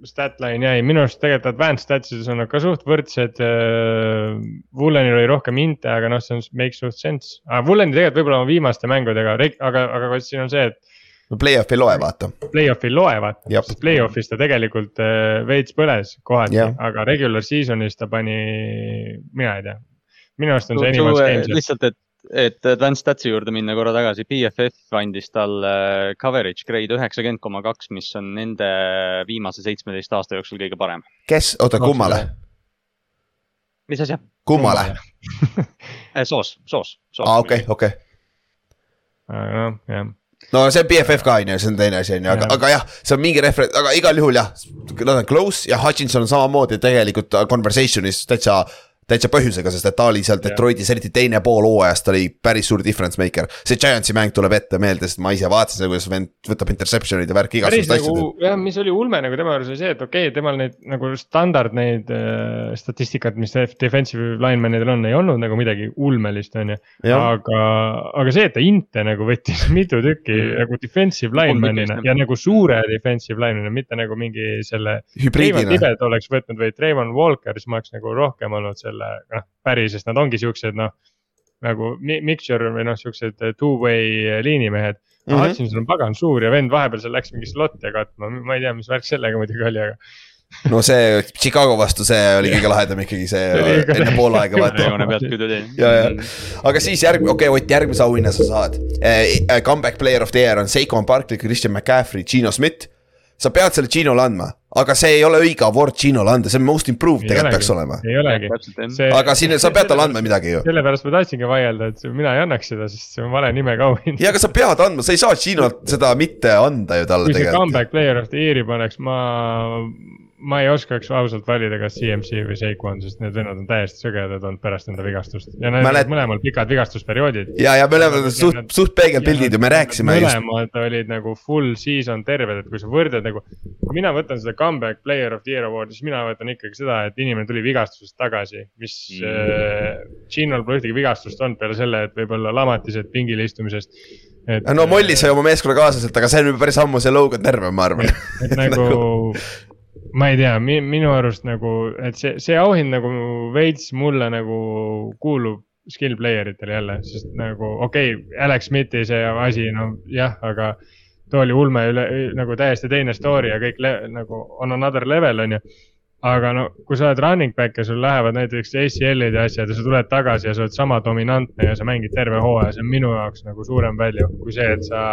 statline jäi, minu arust tegelikult advanced statsides on nad ka suht võrdsed. Woolenil oli rohkem inte, aga noh, see on, makes suht sense. Wooleni tegelikult võib-olla viimaste mängudega, aga, aga siin on see, et no play-off ei loe, vaata. play-off'i ei loe vaata, sest play-off'is ta tegelikult äh, veits põles kohati aga regular season'is ta pani, mina ei tea. minu arust on see animal game seal. lihtsalt, et, et advanced stats'i juurde minna korra tagasi, BFF andis talle coverage grade üheksakümmend koma kaks, mis on nende viimase seitsmeteist aasta jooksul kõige parem. kes, oota, kummale, mis asja? kummale? soos, soos, soos. aa, okei, okei. aga noh, jah no see on BFF ka on ju, see on teine asi on ju, aga, aga jah, see on mingi refer-, aga igal juhul jah. Nad on close ja Hutchinson on samamoodi tegelikult conversation'is täitsa, täitsa põhjusega, sest et ta oli seal. Detroitis, eriti teine pool hooajast, oli päris suur difference maker. see Giantsi mäng tuleb ette meelde, sest ma ise vaatasin seda, kuidas vend võtab interception'id ja värki päris igasugused nagu asjad. jah, mis oli ulme nagu tema juures oli see, et okei okay,, temal neid nagu standard neid äh, statistikat, mis def- defensive lineman idel on, ei olnud nagu midagi ulmelist, on ju. aga, aga see, et ta inte nagu võttis mitu tükki Mm. nagu defensive lineman'ina ja nagu suure defensive lineman'ina, mitte nagu mingi selle. Hübriidina. Oleks võtnud või Trayvon Walker, siis ma oleks nagu rohkem olnud selle, noh päris, sest nad ongi siuksed noh. nagu mi- mixture või noh, siuksed two-way liinimehed mm. -hmm. Hutchinson on pagan suur ja vend vahepeal seal läks mingi slot'e katma, ma ei tea, mis värk sellega muidugi oli, aga. no see Chicago vastu, see oli kõige lahedam ikkagi see enne poolaega vaata. aga siis järgmine, okei okay,, Ott, järgmise auhinna sa saad eh,. Comeback player of the year on Seikon Barkley, Christian McCaffrey, Gino Schmidt. sa pead selle Ginole andma, aga see ei ole õige award Ginole anda, see on most improved tegelikult peaks olema. ei olegi. aga siin sa pead talle andma midagi ju. sellepärast ma tahtsingi vaielda, et mina ei annaks seda, sest see on vale nimega auhind. ja aga sa pead andma, sa ei saa Ginolt seda mitte anda ju talle kui see tegelikult. comeback player of the year'i paneks, ma, ma ei oskaks ausalt valida, kas CMC või Saquon, sest need vennad on täiesti sõgedad olnud pärast enda vigastust ja need Mälet- olid mõlemal pikad vigastusperioodid. ja, ja me oleme suht, suht peegelpildid ju, me rääkisime just. mõlemad olid nagu full season terved, et kui sa võrdled nagu, kui mina võtan seda comeback player of the year award'i, siis mina võtan ikkagi seda, et inimene tuli vigastusest tagasi, mis Mm. äh, Ginol pole ühtegi vigastust olnud peale selle, et võib-olla lamatised pingil istumisest. et no Molli sai oma meeskonnakaaslaselt, aga see on juba päris ammu see Logan terve, ma arvan. et nagu ma ei tea, minu arust nagu, et see, see auhind nagu veits mulle nagu kuulub skill player itele jälle, sest nagu okei okay,, Alex Smithi see asi, no jah, aga too oli ulme üle nagu täiesti teine story ja kõik nagu on another level on ju. aga no kui sa oled running back ja sul lähevad näiteks ACL-id ja asjad ja sa tuled tagasi ja sa oled sama dominantne ja sa mängid terve hooaja, see on minu jaoks nagu suurem value kui see, et sa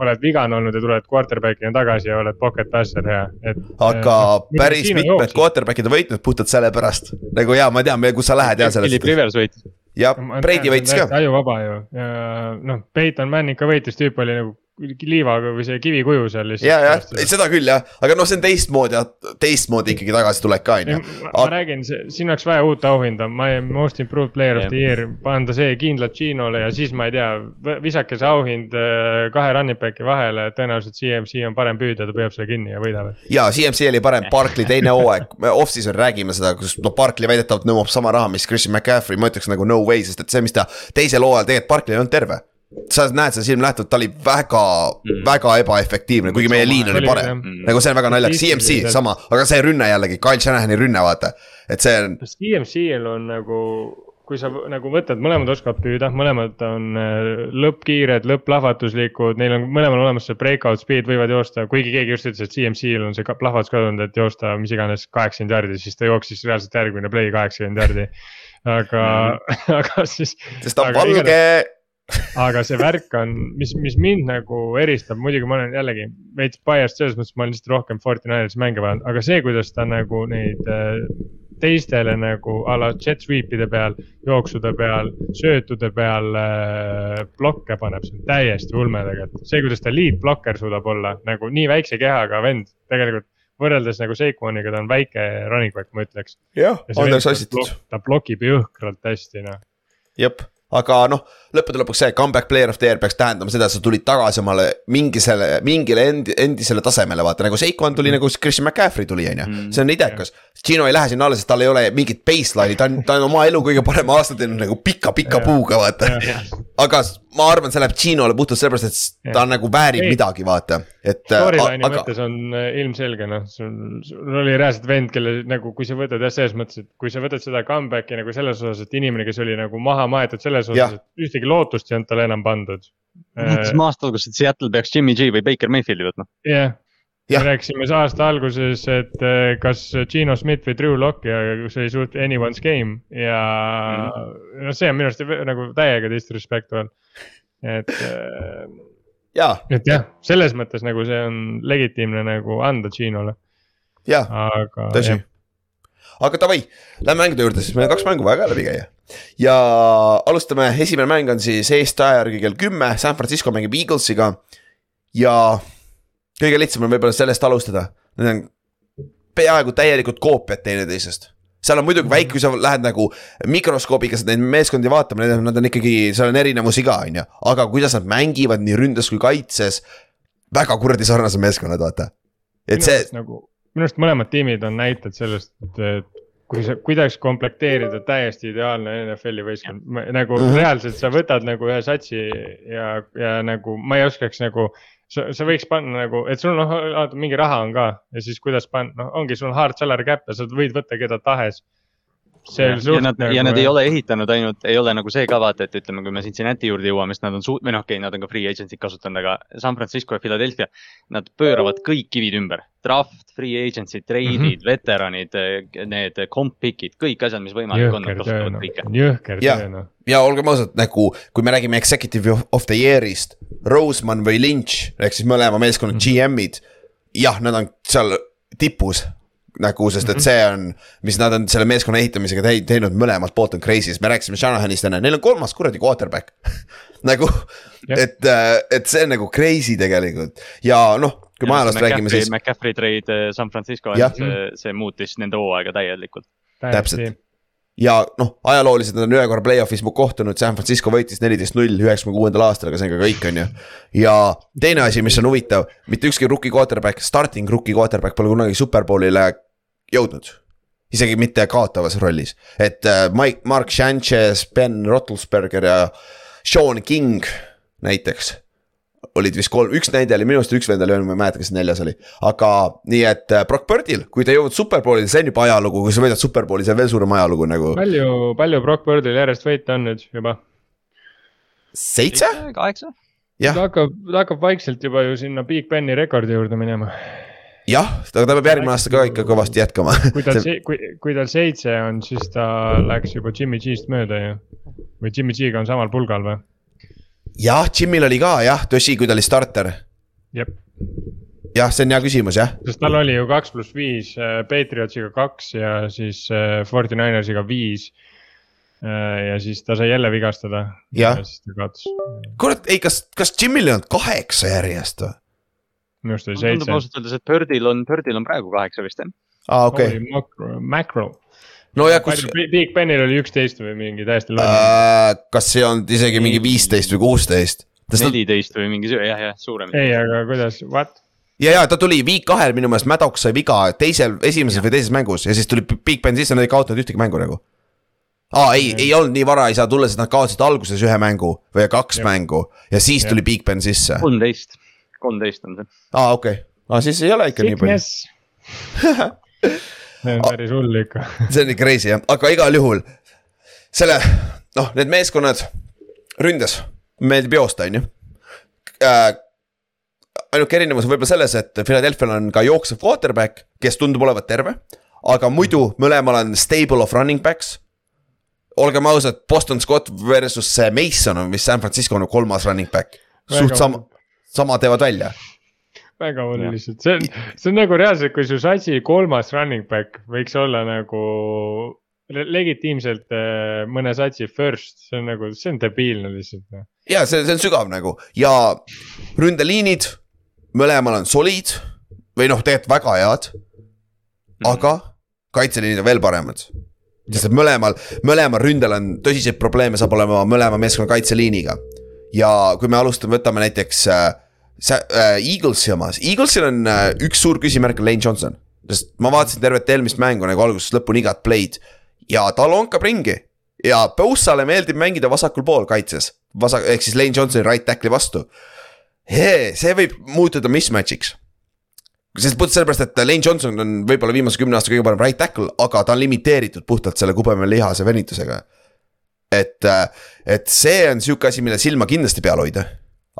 oled vigane olnud ja tuled quarterback'ina tagasi ja oled pocket passer ja, et. aga päris mitmed. quarterback'id on võitnud puhtalt sellepärast. nagu jaa, ma tean, kus sa lähed ja Philip sellest. Rivers võitis. Ja Brady võitis ka. ajuvaba ju ja noh, Peyton Manning ka võitis, tüüp oli nagu liivaga või see kivikuju seal lihtsalt. ja, jah, seda küll jah, aga noh, see on teistmoodi, teistmoodi ikkagi tagasitulek ka on ju. ma, räägin, siin oleks vaja uut auhinda, ma ei, most improved player of the year, anda see kindlalt Ginole ja siis ma ei tea, visake see auhind äh, kahe running back'i vahele, tõenäoliselt CMC on parem püüdja, ta püüab selle kinni ja võidab. ja CMC oli parem, Barkley teine hooaeg, me off-season räägime seda, kus noh, Barkley väidetavalt nõuab sama raha, mis Christian McCaffrey, ma ütleks nagu no way, sest et see, mis ta teisel hooajal tegelikult Barkley ei olnud terve. sa näed seda silmnähtavalt, ta oli väga mm., väga ebaefektiivne, kuigi meie liin oli parem jah.. nagu see on väga naljakas, CMC sama, aga see rünne jällegi, Kyle Shanahani rünne, vaata. et see on, CMC-l on nagu, kui sa nagu võtad, mõlemad oskavad püüda, mõlemad on äh, lõppkiired, lõpplahvatuslikud, neil on mõlemal olemas see breakout speed, võivad joosta, kuigi keegi just ütles, et CMC-l on see plahvatus kadunud, et joosta mis iganes kaheksakümmend jardi, siis ta jooksis reaalselt järgmine play kaheksakümmend jardi. aga aga siis. sest ta on valge. aga see värk on, mis, mis mind nagu eristab, muidugi ma olen jällegi veits biased selles mõttes, ma olen lihtsalt rohkem Fortnite'is mänge vaadanud, aga see, kuidas ta nagu neid äh, teistele nagu a la jet sweep'ide peal, jooksude peal, söötude peal äh, blokke paneb, see on täiesti ulme tegelikult. see, kuidas ta lead blokker suudab olla nagu nii väikse kehaga vend, tegelikult võrreldes nagu Seikoniga, ta on väike running back, ma ütleks. jah, Anders assitud. ta blokib jõhkralt hästi, noh. jep aga noh, lõppude lõpuks see comeback player of the year peaks tähendama seda, et sa tulid tagasi omale mingisele, mingile endi, endisele tasemele, vaata nagu Seikon tuli mm. nagu Christian McCaffrey tuli, on ju, mm. see on idekas. Gino ei lähe sinna alla, sest tal ei ole mingit baseline'i, ta on, ta on oma elu kõige parema aasta teinud nagu pika-pika puuga, vaata. aga ma arvan, see läheb Ginole puhtalt sellepärast, et ta nagu väärib ei. midagi, vaata, et. Storyline'i aga... mõttes on äh, ilmselge, noh, sul, oli reaalselt vend, kelle nagu, kui sa võtad jah, selles mõttes, et kui sa võtad seda comeback'i nagu selles osas, et inimene, kes oli nagu maha maetud selles osas, et ühtegi lootust ei olnud talle enam pandud. mõtlesin äh, aasta alguses, et Seattle peaks Jimmy G või Baker Mayfieldi võtma. jah yeah. me rääkisime aasta alguses, et äh, kas Gino Schmidt või Drew Lock ja see oli suht anyone's game ja mm. noh, see on minu arust nagu täiega disrespectful et äh. Et jah, selles mõttes nagu see on legitiimne nagu anda Ginole. jah, tõsi. aga davai, lähme mängude juurde, sest meil on kaks mängu ka läbi käia. ja alustame, esimene mäng on siis Eesti aja järgi kell kümme, San Francisco mängib Eaglesiga. ja kõige lihtsam on võib-olla sellest alustada, need on peaaegu täielikult koopiad teineteisest seal on muidugi väike, kui sa lähed nagu mikroskoobiga neid meeskondi vaatama, nad on ikkagi, seal on erinevusi ka, on ju. aga kuidas nad mängivad nii ründes kui kaitses, väga kuradi sarnased meeskonnad, vaata. et see. nagu, minu arust mõlemad tiimid on näited sellest, et kui sa, kuidas komplekteerida täiesti ideaalne NFL-i võistkond, nagu -hmm. reaalselt sa võtad nagu ühe satsi ja, ja nagu ma ei oskaks nagu sa, sa võiks panna nagu, et sul noh, mingi raha on ka ja siis kuidas panna, noh, ongi sul hard salary cap ja sa võid võtta keda tahes see on suht. ja nad nagu..., ja nad ei ole ehitanud ainult, ei ole nagu see ka vaata, et ütleme, kui me Cincinnati juurde jõuame, sest nad on suut-, või noh, okei okay,, nad on ka free agency'd kasutanud, aga San Francisco ja Philadelphia. Nad pööravad kõik kivid ümber, draft, free agency, trade'id mm, -hmm. veteranid, need comp pick'id, kõik asjad, mis võimalik on, nad kasutavad noh. kõike. jõhker töö noh. ja olgem ausad, nagu kui me räägime executive of the year'ist, Roseman või Lynch ehk siis mõlema meeskonna mm -hmm. GM-id. jah, nad on seal tipus nagu, sest et mhm. see on, mis nad on selle meeskonna ehitamisega teinud, mõlemalt poolt on crazy, sest me rääkisime Shanahanist enne, neil on kolmas kuradi quarterback nagu, et, äh, et see on nagu crazy tegelikult ja noh, kui me ajaloost räägime, siis. McCaffrey trade äh, San Francisco, see, see muutis nende hooaega täielikult. täpselt ja noh, ajalooliselt nad on ühe korra play-off'is kohtunud, San Francisco võitis neliteist null üheksakümne kuuendal aastal, aga see on ka kõik, on ju. ja teine asi, mis on huvitav, mitte ükski rookie quarterback, starting rookie quarterback pole kunagi superbowlile jõudnud. isegi mitte kaotavas rollis, et äh, Mike, Mark Sanchez, Ben Roethlisberger ja Sean King näiteks olid vist kolm, üks näide oli minu arust üks vend oli öelnud, ma ei mäleta, kes neljas oli. aga nii, et äh, Brock Birdil, kui ta jõuab superbowli, see on juba ajalugu, kui sa võidad superbowli, see on veel suurem ajalugu nagu. palju, palju Brock Birdil järjest võite on nüüd juba? seitse? kaheksa? ta hakkab, ta hakkab vaikselt juba ju sinna Big Beni rekordi juurde minema jah, aga ta peab järgmine aasta ka ikka kõvasti jätkama. kui tal see, kui, kui tal seitse on, siis ta läks juba Jimmy G-st mööda ju. või Jimmy G-ga on samal pulgal või? jah, Jimmyl oli ka jah, tõsi, kui ta oli starter. jah, see on hea küsimus jah. sest tal oli ju kaks pluss viis, äh, Patriotsiga kaks ja siis äh, Forty Ninersiga viis äh, ja siis ta sai jälle vigastada. jah, kurat, ei, kas, kas Jimmyl ei olnud kaheksa järjest või? Minu arust oli seitse. tundub ausalt öeldes, et Birdil on, Birdil on praegu kaheksa vist jah. aa, okei okay.. Macro. nojah, kus. Big Benil oli üksteist või mingi täiesti loll uh,. kas see on isegi mingi viisteist või kuusteist? neliteist või mingi, jah, jah, suurem. ei, aga kuidas, what? ja, ja ta tuli week kahel minu meelest, Maddox sai viga teisel, esimeses või teises mängus ja siis tuli Big Ben sisse, nad ei kaotanud ühtegi mängu nagu. aa, ei, ei olnud nii vara, ei saa tulla, sest nad kaotasid alguses ühe mängu või kaks ja. mängu ja siis ja. tuli Big Ben sisse. kolmteist kolmteist on see. aa, okei okay., aa siis ei ole ikka Sickness. nii palju see on päris hull ikka see on ikka crazy jah, aga igal juhul selle, noh, need meeskonnad ründes, meeldib joosta, on ju äh,. ainuke erinevus on võib-olla selles, et Philadelphia'l on ka jooksev quarterback, kes tundub olevat terve. aga muidu mõlemal on stable of running backs olgem ausad, Boston Scott versus see Mason on vist San Francisco on kolmas running back. suht sama, sama teevad välja. väga lihtsalt, see on, see on nagu reaalselt, kui su satsi kolmas running back võiks olla nagu le- legitiimselt äh, mõne satsi first, see on nagu, see on debiilne lihtsalt. noh. ja see, see on sügav nagu ja ründeliinid mõlemal on solid või noh, tegelikult väga head, aga kaitseliinid on veel paremad. sest mõlemal, mõlemal ründel on tõsiseid probleeme, saab olema mõlema meeskonna kaitseliiniga. Ja kui me alustame, võtame näiteks äh, äh, Eaglesi omas, Eaglesil on äh, üks suur küsimärk on Lane Johnson. sest ma vaatasin tervet eelmist mängu nagu algusest lõpuni igat play'd ja ta lonkab ringi ja Bossale meeldib mängida vasakul pool kaitses, vasak, ehk siis Lane Johnsoni right tackle'i vastu. see võib muutuda mismatch'iks. sest puht sellepärast, et Lane Johnson on võib-olla viimase kümne aasta kõige parem right tackle, aga ta on limiteeritud puhtalt selle kubeme lihase venitusega. et, et see on sihuke asi, mille silma kindlasti peal hoida.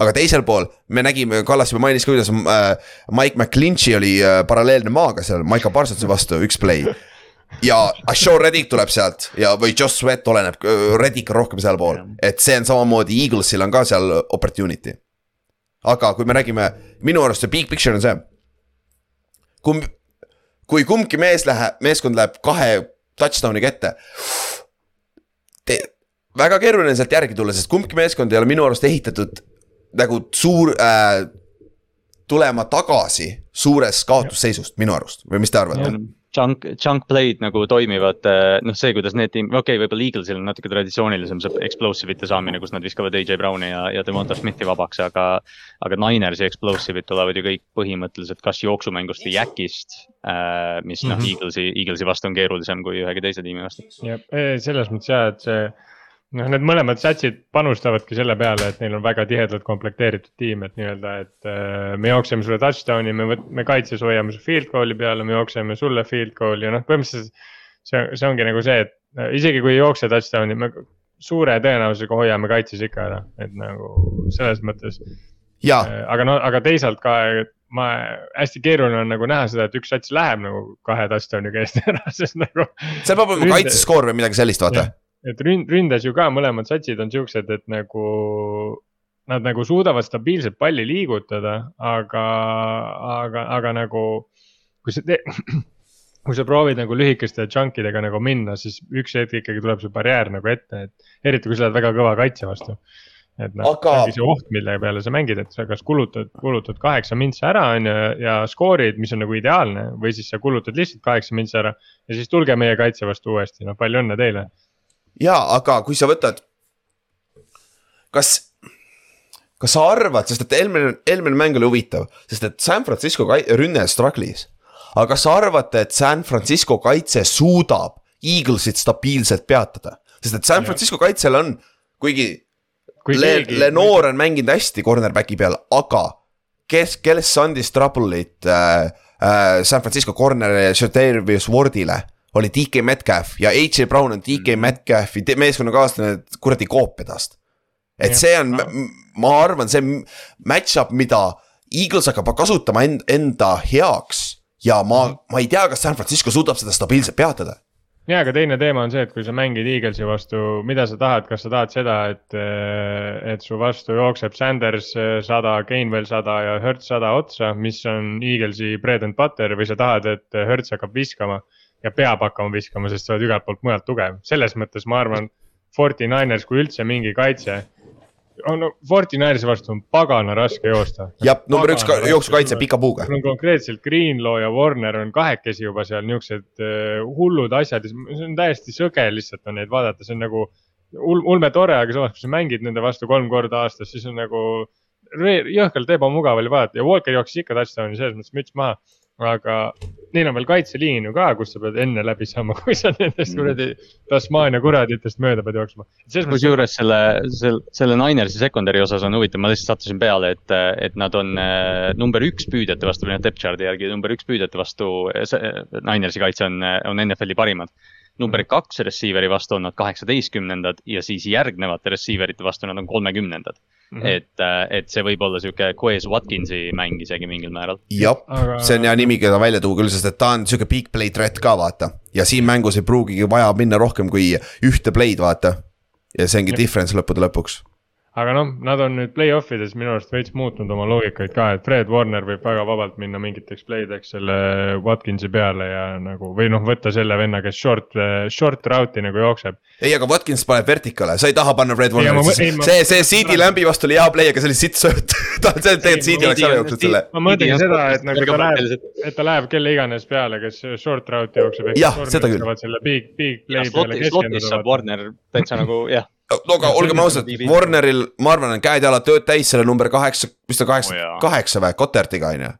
aga teisel pool me nägime, Kallas juba mainis kuidas äh, Mike McClinchy oli äh, paralleelne maaga seal Maiko Parsonsi vastu üks play ja Ashore Reddick tuleb sealt ja, või Josh Sweat oleneb, Reddick on rohkem sealpool, et see on samamoodi, Eaglesil on ka seal opportunity. aga kui me räägime, minu arust see big picture on see. kumb, kui kumbki mees läheb, meeskond läheb kahe touchdown'iga ette. Väga keeruline sealt järgi tulla, sest kumbki meeskond ei ole minu arust ehitatud nagu suur äh,, tulema tagasi suurest kaotusseisust minu arust või mis te arvate? Chunk, chunk play'd nagu toimivad, noh, see, kuidas need tiim, okei okay,, võib-olla Eaglesil on natuke traditsioonilisem see explosive'ite saamine, kus nad viskavad AJ Brown'i ja, ja Devonta Smithi vabaks, aga. aga Ninersi explosive'id tulevad ju kõik põhimõtteliselt kas jooksumängust või jäkist äh,. mis noh Mhm. mm -hmm., Eaglesi, Eaglesi vastu on keerulisem kui ühegi teise tiimi vastu. jah, selles mõttes ja, et see noh, need mõlemad satsid panustavadki selle peale, et neil on väga tihedalt komplekteeritud tiim, et nii-öelda, et äh, me jookseme sulle touchdown'i, me võt-, me kaitses hoiame su field goal'i peale, me jookseme sulle field goal'i ja noh, põhimõtteliselt. see, see ongi nagu see, et äh, isegi kui ei jookse touchdown'i, me suure tõenäosusega hoiame kaitses ikka ära, et nagu selles mõttes. ja, aga no, aga teisalt ka, ma, hästi keeruline on nagu näha seda, et üks sats läheb nagu kahe touchdown'iga eest ära, sest nagu seal peab olema kaitseskoor või midagi sellist, vaata Jah. Et ründ-, ründes ju ka mõlemad satsid on siuksed, et nagu nad nagu suudavad stabiilselt palli liigutada, aga, aga, aga nagu kui sa te-, kui sa proovid nagu lühikeste chunk idega nagu minna, siis üks hetk ikkagi tuleb see barjäär nagu ette, et eriti kui sa oled väga kõva kaitse vastu. et noh Aga- aga..., see oht, mille peale sa mängid, et sa kas kulutad, kulutad kaheksa mintsi ära, on ju, ja skoorid, mis on nagu ideaalne või siis sa kulutad lihtsalt kaheksa mintsi ära ja siis tulge meie kaitse vastu uuesti, noh palju õnne teile ja aga kui sa võtad. kas, kas sa arvad, sest et eelmine, eelmine mäng oli huvitav, sest et San Francisco rünne struggle'is. aga kas sa arvate, et San Francisco kaitse suudab Eaglesit stabiilselt peatada, sest et San Francisco kaitsel on, kuigi kui Le, Lenore on mänginud hästi cornerback'i peal, aga kes, kellest see andis trouble'it äh, äh, San Francisco corner'ile Shadarius Wardile oli DK Metcalf ja AJ Brown on DK Metcalfi te- meeskonnakaaslane kuradi koopia tast. et see on, ma arvan, see match-up, mida Eagles hakkab kasutama end, enda heaks ja ma, ma ei tea, kas San Francisco suudab seda stabiilselt peatada. ja, aga teine teema on see, et kui sa mängid Eaglesi vastu, mida sa tahad, kas sa tahad seda, et, et su vastu jookseb Sanders sada, Gainwell sada ja Hertz sada otsa, mis on Eaglesi bread and butter või sa tahad, et Hertz hakkab viskama ja peab hakkama viskama, sest sa oled igalt poolt mujalt tugev, selles mõttes ma arvan, Forty Niners, kui üldse mingi kaitse on, Forty Ninersi vastu on pagana raske joosta. jah, number üks ka- jooksukaitse pika puuga. sul on konkreetselt Greenlaw ja Warner on kahekesi juba seal niuksed uh, hullud asjad ja see on täiesti sõge lihtsalt on neid vaadata, see on nagu ul-, ulme tore, aga samas, kui sa mängid nende vastu kolm korda aastas, siis on nagu jõhkralt ebamugav oli vaadata ja Walker jooksis ikka touchdown'i, selles mõttes müts maha. Aga neil on veel kaitseliin ju ka, kus sa pead enne läbi saama, kui sa nendest kuradi Tasmaania kuraditest mööda pead jooksma. kusjuures selle, selle, selle Ninersi secondary osas on huvitav, ma lihtsalt sattusin peale, et, et nad on äh, number üks püüdjate vastu või noh, depth chart'i järgi number üks püüdjate vastu. Ninersi kaitse on, on NFL-i parimad. Number kaks receiver'i vastu on nad kaheksateistkümnendad ja siis järgnevate receiver ite vastu nad on kolmekümnendad mm. -hmm. et, et see võib olla sihuke Quez Watkinsi mäng isegi mingil määral. jah Aga..., see on hea nimi, keda välja tuua küll, sest et ta on sihuke big play threat ka vaata. ja siin mängus ei pruugigi vaja minna rohkem kui ühte play'd vaata. ja see ongi difference lõppude lõpuks aga noh, nad on nüüd play-off ides minu arust veits muutnud oma loogikaid ka, et Fred Warner võib väga vabalt minna mingiteks play deks selle Watkinsi peale ja nagu või noh, võtta selle venna, kes short, short route'i nagu jookseb. ei, aga Watkins paneb vertikale, sa ei taha panna Fred Warnerit, see, see, see CD lämbi vastu oli hea play, aga see oli sitt sööt ta, see tegelikult CD oleks ära jooksnud selle. ma mõtlengi seda, et nagu ta läheb, et ta läheb kelle iganes peale, kes short route'i jookseb. jah, seda küll. selle big, big play peale keskenduda. saab Warner täitsa nagu jah no aga olgem ausad, Warneril, ma arvan, on käed-jalad tööd täis selle number kaheksa, mis ta kaheksa oh,, kaheksa või, Kotertiga on ju.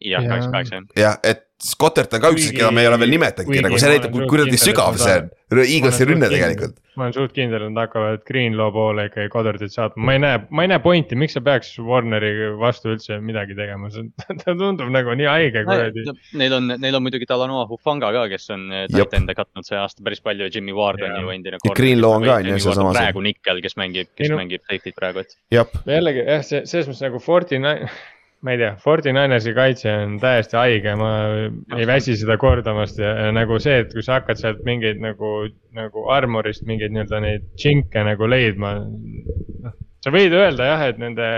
Jah, kaheksa, kaheksa jah. jah, et Scottert on ka üks, keda me ei ole veel nimetanudki, nagu see näitab, kui kuradi sügav see on. Eaglesi rünne tegelikult. ma olen suht kindel, et nad hakkavad Greenlaw poole ikkagi Cottertit saatma, ma ei näe, ma ei näe pointi, miks sa peaks Warneri vastu üldse midagi tegema, see, ta tundub nagu nii haige kuradi. Neil on, neil on muidugi Talanoa Hufanga ka, kes on titan'e katnud see aasta päris palju ja Jimmy Ward on ju endine. ja Greenlaw on ka on ju sealsamas. praegu Nickel, kes mängib, kes no, mängib safety't praegu, et. jällegi jah, see selles mõttes nagu Fortnite ma ei tea, Fortinanersi kaitse on täiesti haige, ma ei väsi seda kordamast ja, ja nagu see, et kui sa hakkad sealt mingeid nagu, nagu armorist mingeid nii-öelda neid džinke nagu leidma. noh, sa võid öelda jah, et nende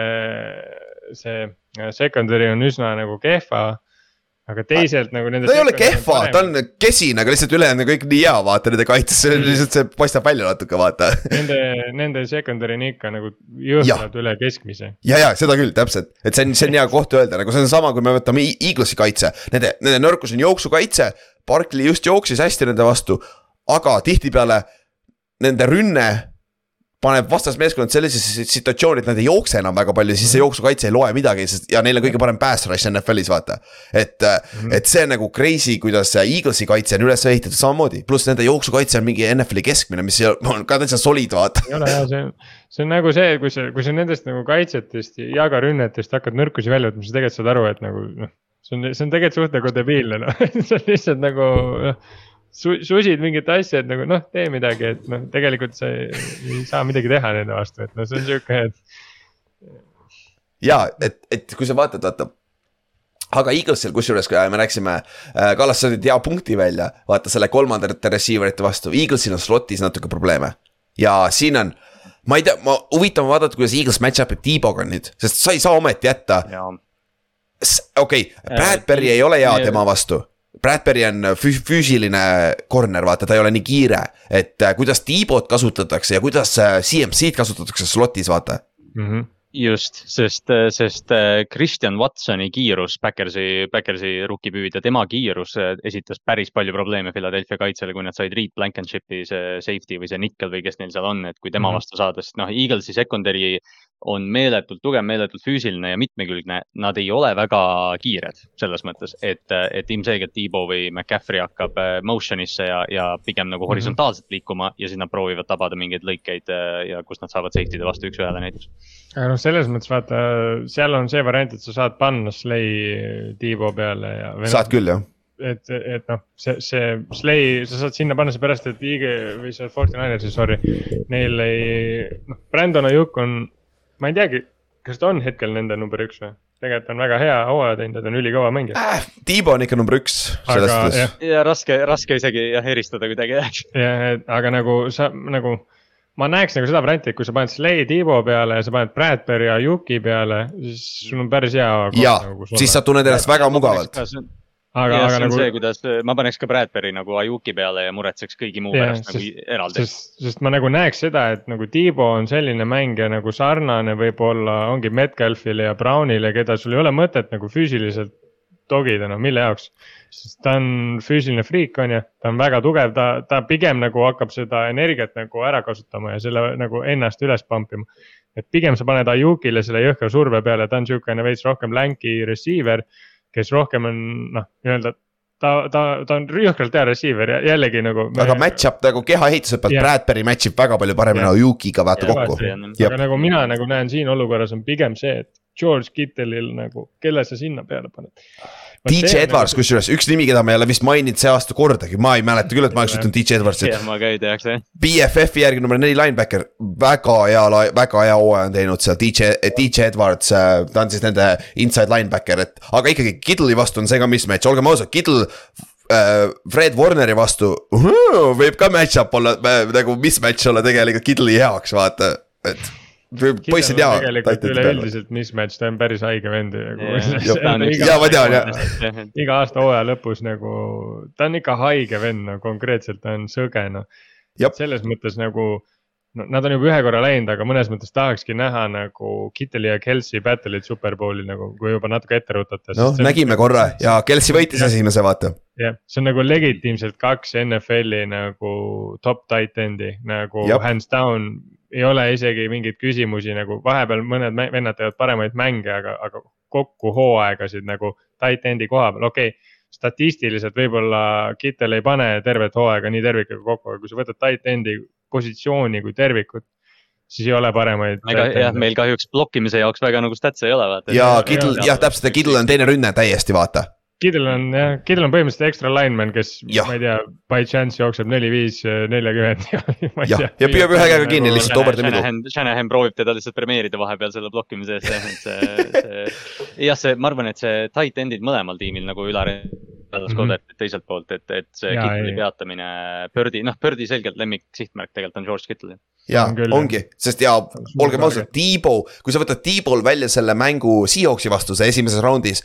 see secondary on üsna nagu kehva aga teisalt nagu nende. ta ei ole kehva, ta on kesine, aga lihtsalt ülejäänud on kõik nii hea, vaata nende kaitses, lihtsalt see paistab välja natuke, vaata. Nende, nende secondary on ikka nagu jõhkralt üle keskmise. ja, ja seda küll, täpselt, et see on, see on hea koht öelda, nagu see on sama, kui me võtame Eaglesi kaitse, nende, nende nõrkus on jooksukaitse. Barkley just jooksis hästi nende vastu, aga tihtipeale nende rünne paneb vastasmeeskond sellisesse situatsiooni, et nad ei jookse enam väga palju, siis see jooksukaitse ei loe midagi, sest ja neil on kõige parem pass rush NFL-is vaata. et mm, -hmm. et see on nagu crazy, kuidas Eaglesi kaitse on üles ehitatud samamoodi, pluss nende jooksukaitse on mingi NFL-i keskmine, mis on ka täitsa solid vaata. ei ole jah, see on, see on nagu see, kui sa, kui sa nendest nagu kaitsetest ja ka rünnetest hakkad nõrkusi välja võtma, siis tegelikult saad aru, et nagu noh. see on, see on tegelikult suht nagu debiilne noh see on lihtsalt nagu noh su-, susid mingit asja, et nagu noh, tee midagi, et noh, tegelikult sa ei, ei saa midagi teha nende vastu, et noh, see on sihuke, et. ja et, et kui sa vaatad, vaata aga Eaglesil kusjuures, kui me rääkisime äh,, Kallas, sa tõid hea punkti välja, vaata selle kolmandate receiver ite vastu, Eaglesil on slot'is natuke probleeme. ja siin on, ma ei tea, ma, huvitav on vaadata, kuidas Eagles match-up ib T-Boga nüüd, sest sa ei saa ometi jätta. okei okay,, Bradbury äh, ei ole hea tema vastu Bradbury on füüsiline corner, vaata, ta ei ole nii kiire. et äh, kuidas T-bot kasutatakse ja kuidas CMC-d äh, kasutatakse slot'is, vaata mm. -hmm just, sest, sest äh, Christian Watsoni kiirus, Backersi, Backersi rukkipüüdja, tema kiirus esitas päris palju probleeme Philadelphia kaitsele, kui nad said Reed Blankenship'i see safety või see nickel või kes neil seal on, et kui tema -hmm. vastu saada, sest noh, Eaglesi secondary on meeletult tugev, meeletult füüsiline ja mitmekülgne. Nad ei ole väga kiired selles mõttes, et, et ilmselgelt Tiibo või McCaffrey hakkab äh, motion'isse ja, ja pigem nagu mhm. horisontaalselt liikuma ja siis nad proovivad tabada mingeid lõikeid äh, ja kus nad saavad safety'de vastu üks-ühele näiteks. Aga noh, selles mõttes vaata, seal on see variant, et sa saad panna Slay Tiibo peale ja. saad küll jah et, et noh, see, see Slay, sa saad sinna panna seepärast, et IG või see Fortinanersi, sorry, neil ei, noh, Brandon Ajuk on ma ei teagi, kas ta on hetkel nende number üks või? tegelikult on väga hea hooaja teinud ja ta on ülikõva mängija äh,. Tiibo on ikka number üks selles suhtes. ja raske, raske isegi jah eristada kuidagi jah. jah, aga nagu sa nagu ma näeks nagu seda varianti, et kui sa paned Slay Tiibo peale ja sa paned Bradbury ja Yuki peale, siis sul on päris hea. ja, siis sa tunned ennast väga mugavalt aga, aga nagu. see, kuidas ma paneks ka Bradbury nagu Ajuki peale ja muretseks kõigi muu pärast nagu eraldi. sest, sest ma nagu näeks seda, et nagu Tiibo on selline mängija nagu sarnane võib-olla ongi Metcalfile ja Brownile, keda sul ei ole mõtet nagu füüsiliselt dogida, no mille jaoks. Sest ta on füüsiline friik, on ju, ta on väga tugev, ta, ta pigem nagu hakkab seda energiat nagu ära kasutama ja selle nagu ennast üles pump ima. et pigem sa paned Ajukile selle jõhkra surve peale, ta on sihukene veits rohkem lanky receiver kes rohkem on noh, nii-öelda ta, ta, ta on jõhkralt hea receiver ja jällegi nagu. aga match-up nagu kehaehituse pealt Bradbury match ib väga palju paremini Ojukiga vaata kokku. aga nagu mina nagu näen siin olukorras on pigem see, et George Kittle'il nagu, kelle sa sinna peale paned. DJ Edwards, kusjuures üks nimi, keda ma ei ole vist maininud see aasta kordagi, ma ei mäleta küll, et ma oleks ütelnud DJ Edwardsi. jah, ma ka ei teaks jah. BFF-i järgi number neli linebacker, väga hea, väga hea hooaja on teinud seal DJ, DJ Edwards, ta on siis nende inside linebacker, et aga ikkagi Kiddle'i vastu on see ka mismatch, olgem ausad, Kiddle äh, Fred Warneri vastu võib ka match-up olla äh, nagu mismatch olla tegelikult Kiddle'i heaks, vaata, et tea. tegelikult üleüldiselt mismatch, ta on päris haige vend nagu Jaa, ma tean, jah. iga aasta hooaja lõpus nagu, ta on ikka haige vend, no konkreetselt ta on sõge, noh. Selles mõttes nagu, no nad on juba ühe korra läinud, aga mõnes mõttes tahakski näha nagu Kitteli ja Kelsey battle'it superbowl'i nagu, kui juba natuke ette rutata. noh, nägime korra ja Kelsey võitis esimese, vaata. jah, see on nagu legitiimselt kaks NFL-i nagu top tight end'i nagu. Jab. hands down. Ei ole isegi mingeid küsimusi nagu vahepeal mõned vennad teevad paremaid mänge, aga, aga kokku hooaegasid nagu tight end'i koha peal, okei okay,. statistiliselt võib-olla Kittel ei pane tervet hooaega nii tervikuga kokku, aga kui sa võtad tight end'i positsiooni kui tervikut, siis ei ole paremaid. ega jah, meil kahjuks blokkimise jaoks väga nagu statse ei ole, vaata. ja Kiddle, jah, täpselt ja Kiddle on teine rünne täiesti, vaata. Kidel on jah, Kidel on põhimõtteliselt extra lineman, kes Jah. ma ei tea, by chance jookseb neli-viis, neljakümmend ja ma ei jah tea., ja püüab ühe käega kinni Nagu- lihtsalt over the middle. Shanahan, proovib teda lihtsalt premeerida vahepeal selle blokkimise eest jah, et see, see. jah, see, ma arvan, et see tight end'id mõlemal tiimil nagu Ülar Dallas Mhm. Goddardit teiselt poolt, et, et see Jaa, Kittli peatamine, Birdi, noh, Birdi selgelt lemmik sihtmärk tegelikult on George Kittle. ja On küll, ongi, sest ja olgem ausad, Tiibo, kui sa võtad Tiibol välja selle mängu Seahawksi vastu see esimeses raundis.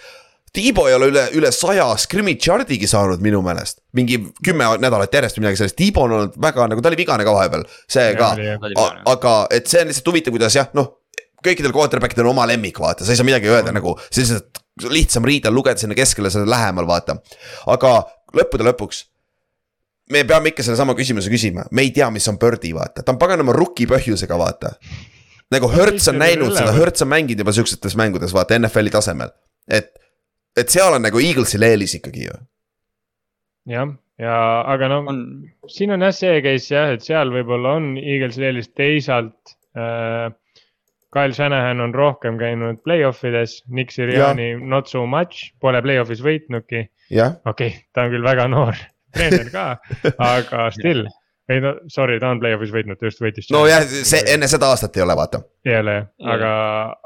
Tiibo ei ole üle, üle saja scrimmage yard'igi saanud minu meelest, mingi kümme nädalat järjest või midagi sellist, Tiibo on olnud väga nagu, ta oli vigane ka vahepeal, see ka. aga et see on lihtsalt huvitav, kuidas jah, noh, kõikidel quarterback idel on oma lemmik, vaata, sa ei saa midagi öelda nagu, see lihtsalt lihtsam riidel lugeda sinna keskele, seda lähemal, vaata. aga lõppude lõpuks me peame ikka sellesama küsimuse küsima, me ei tea, mis on Birdi, vaata, ta on paganama rookie põhjusega, vaata. nagu Hertz on näinud seda, Hertz on mänginud juba siuksetes mängudes, vaata NFL-i tasemel, et, et seal on nagu Eaglesil eelis ikkagi ju. jah, ja aga no on, siin on jah see case jah, et seal võib-olla on Eaglesil eelis, teisalt äh,. Kyle Shanahan on rohkem käinud play-off ides, Nick Siriani not so much, pole play-off'is võitnudki. okei okay,, ta on küll väga noor treener ka, aga still. ei no sorry, ta on play-off'is võitnud, ta just võitis. nojah, see enne seda aastat ei ole, vaata. ei ole jah, aga,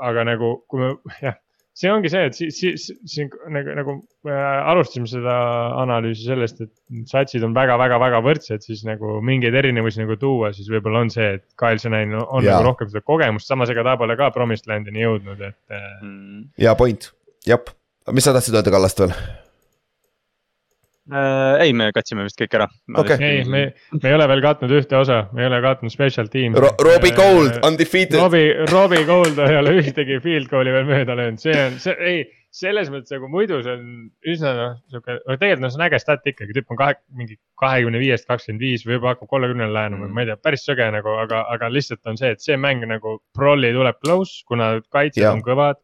aga nagu, kui me jah, see ongi see, et siis, siis siin nagu, nagu äh, alustasime seda analüüsi sellest, et satsid on väga-väga-väga võrdsed, siis nagu mingeid erinevusi nagu tuua, siis võib-olla on see, et Kyle Shanahan on, on nagu rohkem seda kogemust, samas ega ta pole ka Promised Landini jõudnud, et äh, mm, hea point, jep. mis sa tahtsid öelda Kallast veel? Äh, ei, me katsime vist kõik ära. Okei. ei, me, me ei ole veel katnud ühte osa, me ei ole katnud special tiimi Ro-, Robbie Gold, undefeated. Robbie, Robbie Gold ei ole ühtegi field goal'i veel mööda löönud, see on, see ei, selles mõttes nagu muidu see on üsna noh, sihuke, aga tegelikult noh, see on äge stat ikkagi, tüüp on kahe, mingi kahekümne viiest kakskümmend viis või juba hakkab kolmekümnele lähenema mm., ma ei tea, päris sõge nagu, aga, aga lihtsalt on see, et see mäng nagu prolli tuleb close, kuna kaitsjad Jah. on kõvad.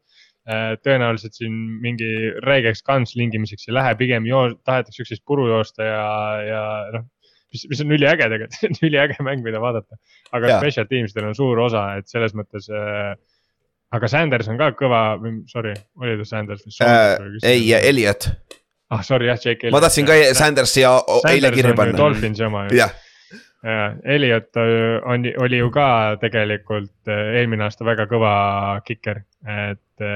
Tõenäoliselt siin mingi räigeks kantslingimiseks ei lähe, pigem joo-, tahetakse üksteist puru joosta ja, ja noh mis, mis on üliäge tegelikult, üliäge mäng, mida vaadata. aga Jaa. special teams'idel on suur osa, et selles mõttes äh,. aga Sanders on ka kõva, sorry, oli ta Sanders või äh, Saunders? ei, Elliot, ah sorry jah, Jake. ma tahtsin ka Sandersi ja eile kirja panna. Dolphinsi oma ju. jah, ja Elliot äh, on, oli ju ka tegelikult äh, eelmine aasta väga kõva kiker, et.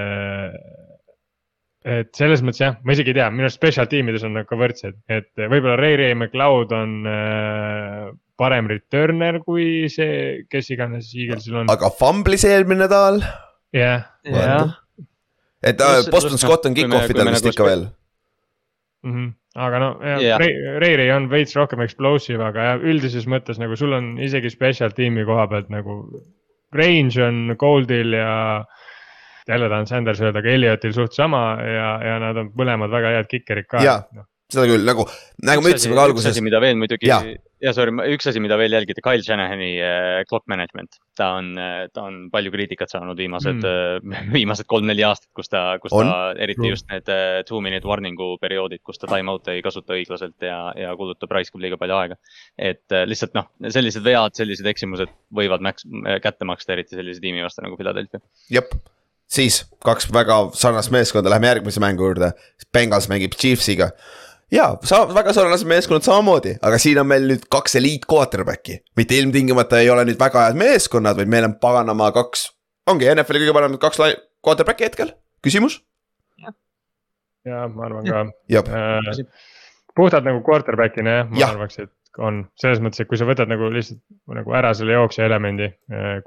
et selles mõttes jah, ma isegi ei tea, minu arust special tiimides on nad ka võrdsed, et äh, võib-olla Ray Ray McLeod on äh, parem returner kui see, kes iganes Eaglesil on. aga fumblis eelmine nädal, jah, jah, et äh, Boston Scott on kick-off idel vist nagu ikka veel. Mhm. Aga no yeah. Ray on veits rohkem explosive, aga jah, üldises mõttes nagu sul on isegi special tiimi koha pealt nagu. Range on Goldil ja jälle tahan Sanders öelda, aga Elliotil suht sama ja, ja nad on mõlemad väga head kikerid ka Jaa.. Seda küll nagu, nagu me ütlesime ka üks alguses asi, mida veel muidugi Jaa., ja sorry, üks asi, mida veel jälgida, Kyle Shanahani äh, clock management. ta on, ta on palju kriitikat saanud viimased mm., viimased kolm-neli aastat, kus ta, kus On. ta eriti True. just need äh, two minute warning'u perioodid, kus ta time out'e ei kasuta õiglaselt ja, ja kulutab, raiskab liiga palju aega. et äh, lihtsalt noh, sellised vead, sellised eksimused võivad mäks-, kätte maksta, eriti sellise tiimi vastu nagu Philadelphia. jep, siis kaks väga sarnast meeskonda, lähme järgmise mängu juurde. Bengals mängib Chiefsiga. Ja, sa väga sarnased meeskonnad samamoodi, aga siin on meil nüüd kaks eliit quarterback'i. mitte ilmtingimata ei ole nüüd väga head meeskonnad, vaid meil on paganama kaks, ongi NFL-i kõige paremad kaks quarterback'i hetkel, küsimus? ja ma arvan ka äh,. puhtalt nagu quarterback'ina jah, ma ja. arvaks, et on selles mõttes, et kui sa võtad nagu lihtsalt nagu ära selle jooksja elemendi.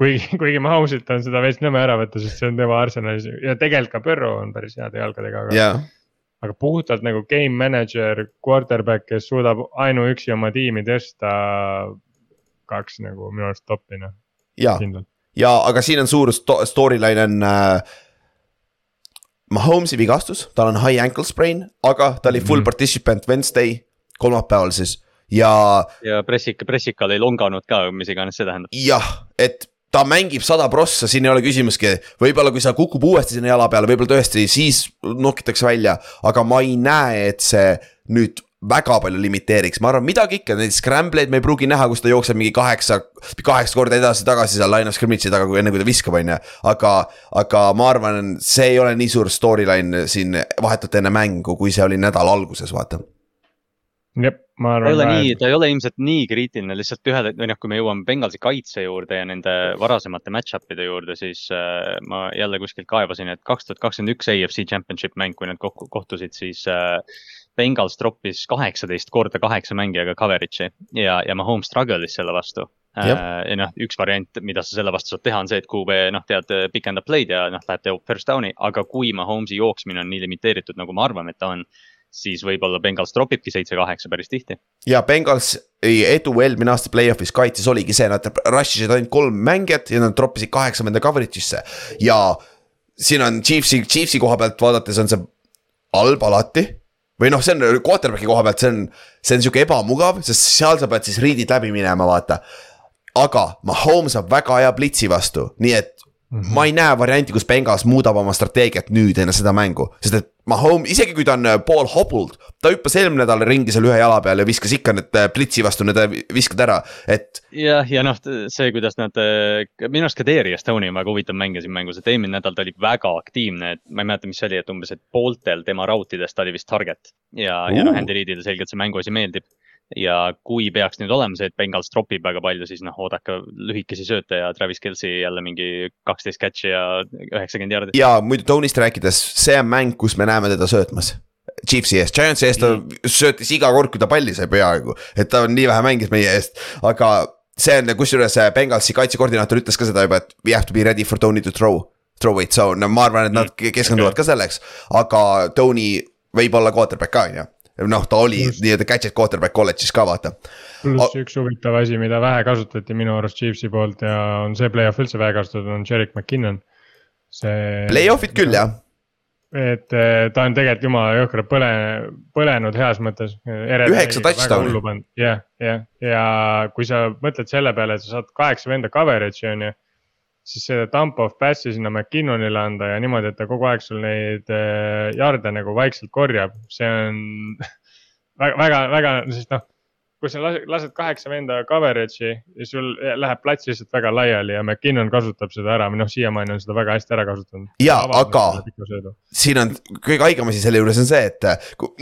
kuigi, kuigi Mahomesilt on seda veits nõme ära võtta, sest see on tema arsenalis ja tegelikult ka Burrow on päris heade jalgadega, aga jaa, aga puhtalt nagu game manager, quarterback, kes suudab ainuüksi oma tiimi tõsta. kaks nagu minu arust topi noh, kindlalt. ja aga siin on suur sto- storyline on äh,. Mahomes'i vigastus, tal on high ankle sprain, aga ta oli full Mhm. participant Wednesday, kolmapäeval siis. ja ja pressik, pressikal ei longanud ka, mis iganes see tähendab. jah, et ta mängib sada prossa, siin ei ole küsimuski, võib-olla kui sa kukub uuesti sinna jala peale, võib-olla tõesti siis nokitakse välja, aga ma ei näe, et see nüüd väga palju limiteeriks, ma arvan, midagi ikka, neid scramble'id me ei pruugi näha, kus ta jookseb mingi kaheksa, kaheksa korda edasi-tagasi seal line of scrimmage'i taga, enne kui ta viskab, on ju. aga, aga ma arvan, see ei ole nii suur storyline siin vahetult enne mängu, kui see oli nädala alguses, vaata. jep, ma ta ei arvan ole nii, ta ei ole ilmselt nii kriitiline lihtsalt ühe, või noh, kui me jõuame Bengalsi kaitse juurde ja nende varasemate match-up'ide juurde, siis äh, ma jälle kuskilt kaevasin, et kaks tuhat kakskümmend üks AFC Championship mäng, kui nad kokku kohtusid, siis äh, Bengals troppis kaheksateist korda kaheksa mängijaga coverage'i ja, ja Mahomes struggle'is selle vastu. Jah. ja noh, üks variant, mida sa selle vastu saad teha, on see, et QB noh, tead, pikendab play'd ja noh, läheb teeb first down'i, aga kui Mahomes'i jooksmine on nii limiteeritud, nagu me arvame, et ta on, siis võib-olla Bengals tropibki seitse-kaheksa päris tihti ja Bengals edu eelmine aasta play-off'is kaitses oligi see, nad rush isid ainult kolm mängijat ja nad troppisid kaheksa venda coverage'isse. ja siin on Chiefsi, Chiefsi koha pealt vaadates on see halb alati. või noh, see on quarterback'i koha pealt, see on, see on sihuke ebamugav, sest seal sa pead siis riidid läbi minema, vaata. aga Mahomes saab väga hea blitsi vastu, nii et ma ei näe varianti, kus Bengals muudab oma strateegiat nüüd enne seda mängu, sest et Mahomes, isegi kui ta on äh, pool hobult, ta hüppas eelmine nädal ringi seal ühe jala peal ja viskas ikka need äh, blitsi vastu need äh, viskad ära, et jah, ja noh, see, kuidas nad, minu arust ka Darius Stoney on väga huvitav mängija siin mängus, et eelmine nädal ta oli väga aktiivne, et ma ei mäleta, mis see oli, et umbes, et pooltel tema rautidest ta oli vist target. ja, ja noh. Andy Reidile selgelt see mänguasi meeldib. Ja kui peaks nüüd olema see, et Bengals tropib väga palju, siis noh, oodake lühikesi sööte ja Travis Kelci jälle mingi kaksteist catch'i ja üheksakümmend jardi. ja muidu Tony'st rääkides, see on mäng, kus me näeme teda söötmas. Chiefsi eest, Giantsi eest ta söötis iga kord, kui ta palli sai peaaegu, et ta on nii vähe mänginud meie eest, aga see on kusjuures äh, Bengalsi kaitsekoordinaator ütles ka seda juba, et we have to be ready for Tony to throw. Throw it, so no ma arvan, et nad keskenduvad ka selleks, aga Tony võib olla quarterback ka on ju. noh, ta oli nii-öelda gadget quarterback kolledžis ka vaata. pluss üks huvitav asi, mida vähe kasutati minu arust Chiefsi poolt ja on see play-off üldse vähe kasutatud, on Jerick McKinnon. see. Play-off'id küll jah, et eh, ta on tegelikult jumala jõhkralt põle, põlenud heas mõttes. Üheksa touchdown'i. jah, jah, ja kui sa mõtled selle peale, et sa saad kaheksa venda coverage'i on ju. Siis seda dump off pass'i sinna McKinnonile anda ja niimoodi, et ta kogu aeg sul neid eh, jarde nagu vaikselt korjab, see on väga, väga, väga, sest noh kui sa lased, kaheksa venda coverage'i ja sul läheb plats lihtsalt väga laiali ja McKinnon kasutab seda ära või noh, siiamaani on seda väga hästi ära kasutanud. Jaa, aga- siin on kõige haigem asi selle juures on see, et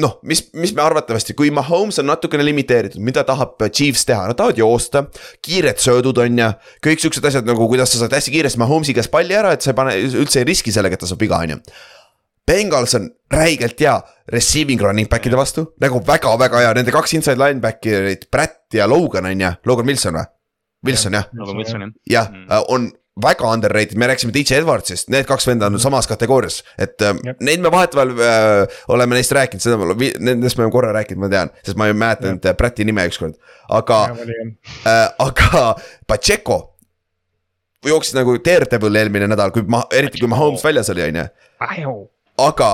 noh, mis, mis me arvatavasti, kui Mahomes on natukene limiteeritud, mida tahab Chiefs teha, nad tahavad joosta. kiired söödud on ju, kõik siuksed asjad nagu, kuidas sa saad hästi kiiresti Mahomes'i käest palli ära, et sa ei pane üldse ei riski sellega, et ta saab viga, on ju. Bengals on räigelt hea receiving running back'ide vastu, nagu väga-väga hea, nende kaks inside linebacker'it, Pratt ja Logan on ju, Logan Wilson või? Wilson jah, ma jah. Mm. mm., on väga underrated, me rääkisime DJ Edwardsist, need kaks venda on samas kategoorias, et äh, neid me vahetevahel äh, oleme neist rääkinud, seda me, nendest me oleme korra rääkinud, ma tean, sest ma ei mäletanud äh, Präti nime ükskord, aga äh,, aga Pacheco jooksis nagu Daredevil eelmine nädal, kui ma, eriti kui Mahomes väljas oli, on ju, aga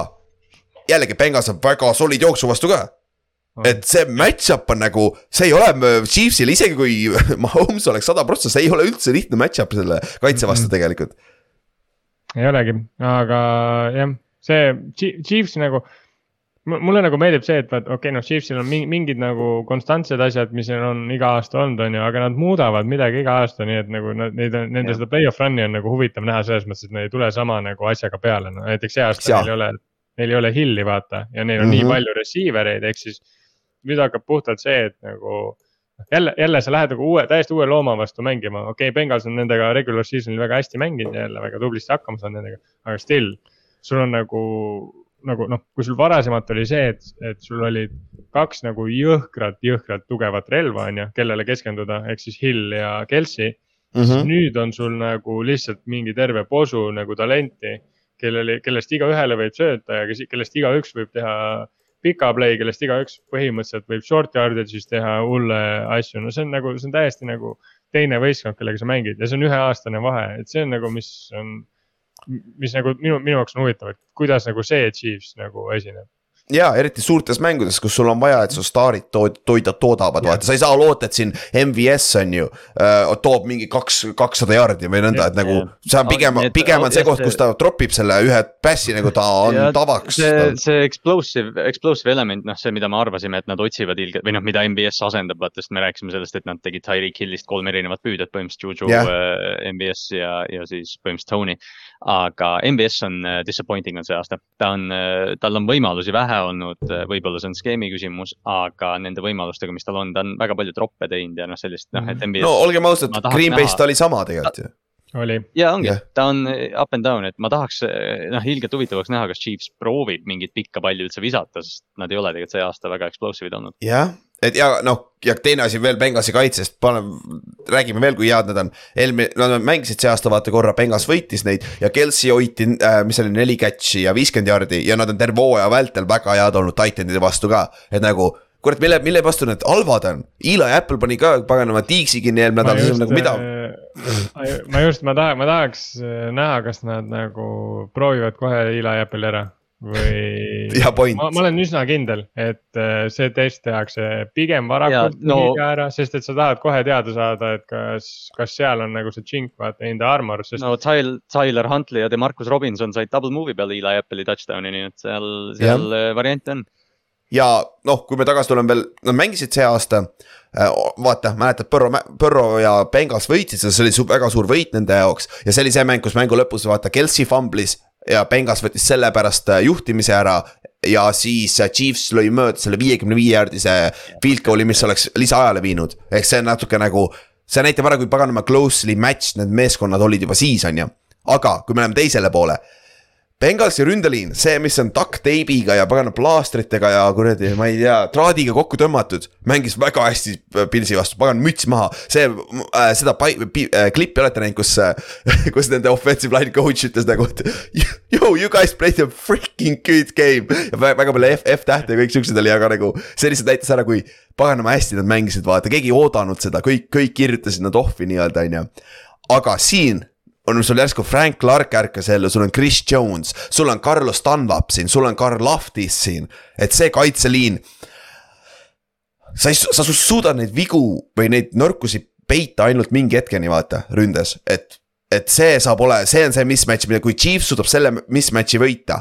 jällegi Bengals on väga solid jooksu vastu ka et see match-up on nagu, see ei ole m- Chiefsil, isegi kui Mahomes oleks sada prossa, see ei ole üldse lihtne match-up selle kaitse vastu Mhm. tegelikult. ei olegi, aga jah, see Chi- Chiefs nagu. Mulle nagu meeldib see, et vaat okei okay,, noh, Chiefsil on mingid nagu konstantsed asjad, mis neil on iga aasta olnud, on ju, aga nad muudavad midagi iga aasta, nii et nagu nad, neid on, nende seda play-off run'i on nagu huvitav näha selles mõttes, et nad ei tule sama nagu asjaga peale, no näiteks see aasta ja. neil ei ole, neil ei ole Hilli, vaata, ja neil on mm -hmm. nii mhm. palju receiver eid, ehk siis. nüüd hakkab puhtalt see, et nagu jälle, jälle sa lähed nagu uue, täiesti uue looma vastu mängima, okei okay,, Bengals on nendega regular season'il väga hästi mänginud ja jälle väga tublisti hakkama saanud nendega, aga still. sul on nagu nagu noh, kui sul varasemalt oli see, et, et sul olid kaks nagu jõhkrat, jõhkrat tugevat relva, on ju, kellele keskenduda, ehk siis Hill ja Kelsey mm. -hmm. siis nüüd on sul nagu lihtsalt mingi terve posu nagu talenti, kellele, kellest igaühele võib sööta ja kes, kellest igaüks võib teha pika play, kellest igaüks põhimõtteliselt võib short yardage'is teha hulle asju, no see on nagu, see on täiesti nagu teine võistkond, kellega sa mängid ja see on üheaastane vahe, et see on nagu, mis on mis nagu minu, minu jaoks on huvitav, et kuidas nagu see Chiefs nagu esineb ja eriti suurtes mängudes, kus sul on vaja, et su staarid toid, toida, toodavad, vaata, sa ei saa loota, et siin MVS on ju äh,. toob mingi kaks, kakssada jaardi või nõnda, et nagu. see on pigem, pigem on see koht, kus ta tropib selle ühe passi nagu ta on ja, tavaks. see, see explosive, explosive element, noh, see, mida me arvasime, et nad otsivad ilgelt või noh, mida MVS asendab, vaata, sest me rääkisime sellest, et nad tegid Tyreek Hillist kolm erinevat püüdet, põhimõtteliselt Juju yeah., äh, MVS ja, ja siis põhimõtteliselt Tony. Aga MVS on uh, disappointing on see aasta, ta on uh,, tal on võimalusi vähe olnud, äh, võib-olla see on skeemi küsimus, aga nende võimalustega, mis tal on, ta on väga palju troppe teinud ja noh, sellist noh, et NBA. no olgem ausad, Green Bay's ta oli sama tegelikult ju oli. ja ongi yeah., ta on äh, up and down, et ma tahaks äh, noh, ilgelt huvitav oleks näha, kas Chiefs proovib mingit pikka palli üldse visata, sest nad ei ole tegelikult see aasta väga explosive'id olnud. jah, et ja noh, ja teine asi veel Benghazi kaitsest, paneme, räägime veel, kui head nad on. eelmine, nad mängisid see aasta vaata korra, Benghas võitis neid ja Kelsey hoiti äh,, mis oli neli catch'i ja viiskümmend jardi ja nad on terve hooaja vältel väga head olnud titanide vastu ka, et nagu kurat, mille, mille vastu need halvad on? Eli Apple pani ka paganama tiiksi kinni eelmine nädal, siis on nagu mida? Äh, ma just, ma tahan, ma tahaks äh, näha, kas nad nagu proovivad kohe Eli Apple'i ära või ma, ma olen üsna kindel, et äh, see test tehakse pigem varakult no, liiga ära, sest et sa tahad kohe teada saada, et kas, kas seal on nagu see chink vaata in the armor, sest. no Tyler, Tyler Huntley ja Demarcus Robinson said double move'i peal Eli Apple'i touchdown'i, nii et seal, seal ja. variante on ja noh, kui me tagasi tuleme veel, nad mängisid see aasta. Äh, vaata, mäletad, Põrro, Põrro ja Bengals võitsid seda, see oli väga suur võit nende jaoks ja see oli see mäng, kus mängu lõpus vaata, Kelsey fumblis ja Bengals võttis selle pärast äh, juhtimise ära ja siis äh, Chiefs lõi mööda selle viiekümne viie jaardise field goal'i, mis oleks lisaajale viinud, ehk see on natuke nagu. see näitab ära, kui paganama closely matched need meeskonnad olid juba siis, on ju. aga kui me läheme teisele poole Bengalsi ründeliin, see, mis on duct tape'iga ja pagana plaastritega ja kuradi, ma ei tea, traadiga kokku tõmmatud, mängis väga hästi äh, Pilsi vastu, pagan müts maha. see äh,, seda pai, pi, äh, klippi olete näinud, kus äh,, kus nende offensive line coach ütles nagu, et. Yo, you guys played a freaking good game ja väga palju F, F tähte ja kõik siuksed oli, aga nagu see lihtsalt näitas ära, kui paganama hästi nad mängisid, vaata, keegi ei oodanud seda, kõik, kõik kirjutasid nad off'i nii-öelda, on ju. aga siin on sul järsku Frank Clark ärkas ellu, sul on Chris Jones, sul on Carlos Dunlap siin, sul on Karl Lahtis siin, et see kaitseliin. sa ei, sa suudad neid vigu või neid nõrkusi peita ainult mingi hetkeni, vaata, ründes, et. et see saab olema, see on see mismatch, mida, kui Chiefs suudab selle mismatch'i võita.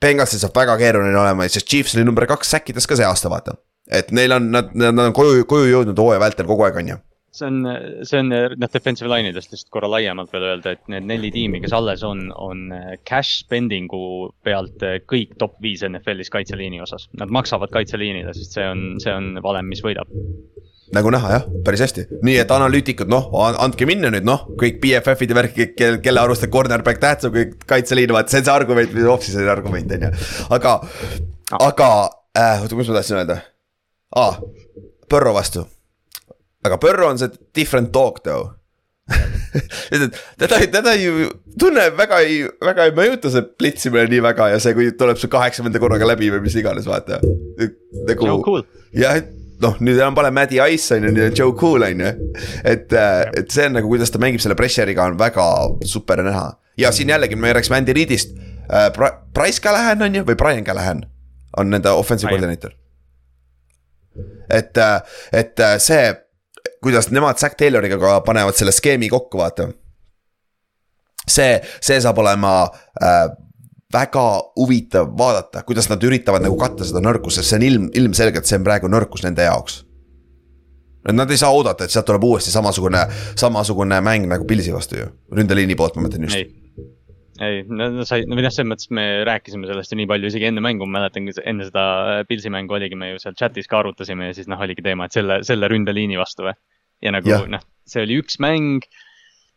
Bengalsil saab väga keeruline olema, sest Chiefs oli number kaks säkkides ka see aasta, vaata. et neil on, nad, nad on koju, koju jõudnud hooaja vältel kogu aeg, on ju see on, see on noh, defensive line idest lihtsalt korra laiemalt veel öelda, et need neli tiimi, kes alles on, on cash spending'u pealt kõik top viis NFL-is kaitseliini osas. Nad maksavad kaitseliinile, sest see on, see on valem, mis võidab nagu näha jah, päris hästi, nii et analüütikud, noh, andke minna nüüd noh, kõik BFF-id ja värk, kelle, kelle arust on cornerback tähtsam kui kaitseliin, vaat see on see argument, või off-season'i argument on ju. aga, aga äh,, oota, mis ma tahtsin öelda ah,? Põrro vastu aga Põrro on see different dog though teda, teda ju tunneb väga ei, väga ei mõjuta see plitsimine nii väga ja see, kui tuleb see kaheksakümnenda korraga läbi või mis iganes, vaata. nagu Joe Cool. jah, et noh, nüüd enam pole Maddy Ice on ju, nüüd on Joe Cool on ju. et, äh, et see on nagu, kuidas ta mängib selle pressure'iga on väga super näha. ja siin jällegi me rääkisime Andy Reedist äh,. Price Callahan on ju, või Brian Callahan on nende offensive koordineeter. et, äh, et see kuidas nemad Zack Tayloriga ka panevad selle skeemi kokku, vaata. see, see saab olema äh, väga huvitav vaadata, kuidas nad üritavad nagu katta seda nõrkust, sest see on ilm, ilmselgelt, see on praegu nõrkus nende jaoks. et nad ei saa oodata, et sealt tuleb uuesti samasugune, samasugune mäng nagu Pilsi vastu ju, ründeliini poolt ma mõtlen just. ei, ei, no sai, no või noh, selles mõttes me rääkisime sellest ju nii palju isegi enne mängu, ma mäletan, enne seda Pilsi mängu oligi, me ju seal chat'is ka arutasime ja siis noh, oligi teema, et selle, selle ründeliini vastu või. Ja nagu noh, see oli üks mäng.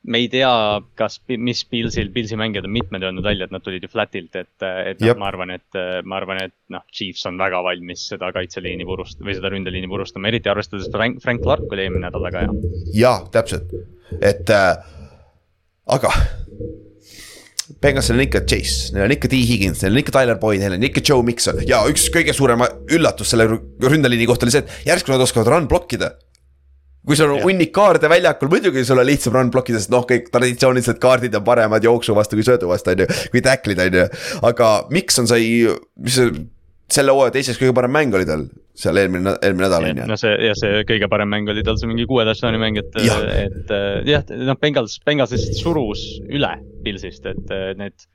Me ei tea, kas, mis Pilsil, Pilsi mängijad on mitmed öelnud välja, et nad tulid ju flat'ilt, et, et noh, ma arvan, et, ma arvan, et noh, Chiefs on väga valmis seda kaitseliini purust- või seda ründeliini purustama, eriti arvestades Frank, Frank Clark oli eelmine nädal väga hea. jaa, täpselt, et äh, aga. Bengalsil on ikka Chase, neil on ikka T. Higgins, neil on ikka Tyler Boyd, neil on ikka Joe Mikson ja üks kõige suurem üllatus selle ründeliini kohta oli see, et järsku nad oskavad run blokkida kui sul on hunnik kaarde väljakul, muidugi sul on lihtsam run blokkida, sest noh, kõik traditsioonilised kaardid on paremad jooksu vastu kui söödu vastu, on ju. kui tacklid, on ju, aga Mikson sai, mis see, selle hooaja teiseks kõige parem mäng oli tal seal eelmine, eelmine nädal on ju. no see ja see kõige parem mäng oli tal see mingi kuue touchdown'i mäng, et, et jah, noh, Bengals, Bengals lihtsalt surus üle Pilsist, et need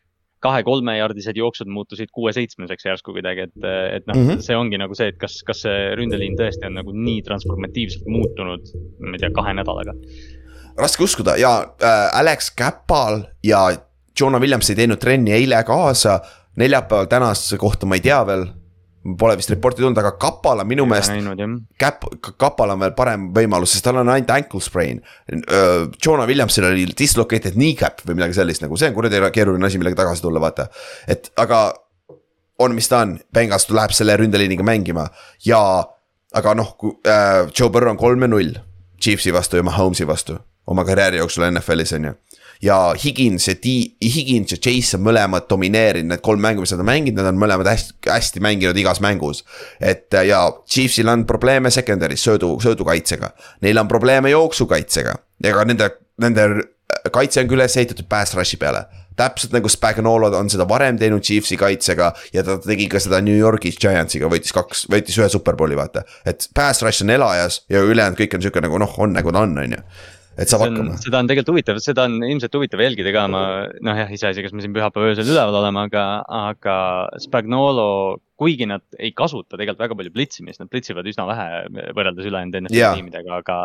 kahe-kolmejardised jooksud muutusid kuue-seitsmeseks järsku kuidagi, et, et noh mm -hmm., see ongi nagu see, et kas, kas see ründeliin tõesti on nagu nii transformatiivselt muutunud, ma ei tea, kahe nädalaga. raske uskuda ja äh, Alex Käpal ja Jonah Williams ei teinud trenni eile kaasa. neljapäeval tänase kohta ma ei tea veel Pole vist reporti tulnud, aga Kapal on minu meelest, Käp-, Kapal on veel parem võimalus, sest tal on ainult ankle sprain. Jonah Williamsil oli dislocated kneecap või midagi sellist nagu, see on kuradi keeruline asi, millega tagasi tulla, vaata. et aga on, mis ta on, Bengals läheb selle ründeliiniga mängima ja aga noh, kui äh, Joe Burrow on kolm ja null Chiefsi vastu ja Mahomes'i vastu oma karjääri jooksul NFL-is on ju ja Higins ja T-, Higins ja Chase on mõlemad domineerinud, need kolm mängu, mis nad on mänginud, nad on mõlemad hästi, hästi mänginud igas mängus. et ja Chiefsil on probleeme secondary's söödu, söödukaitsega, neil on probleeme jooksukaitsega ka nende, nende kaitse on küll üles ehitatud pass rush'i peale täpselt nagu Spagnolo on seda varem teinud Chiefsi kaitsega ja ta tegi ka seda New Yorgis Giantsiga, võitis kaks, võitis ühe superbowli, vaata. et pass rush on elajas ja ülejäänud kõik on sihuke nagu noh, on nagu ta on, on ju et saab hakkama. seda on tegelikult huvitav, seda on ilmselt huvitav jälgida ka, ma noh jah, iseasi, kas me siin pühapäeva öösel üleval oleme, aga, aga Spagnolo kuigi nad ei kasuta tegelikult väga palju plitsimist, nad plitsivad üsna vähe võrreldes ülejäänud NFL yeah. tiimidega, aga.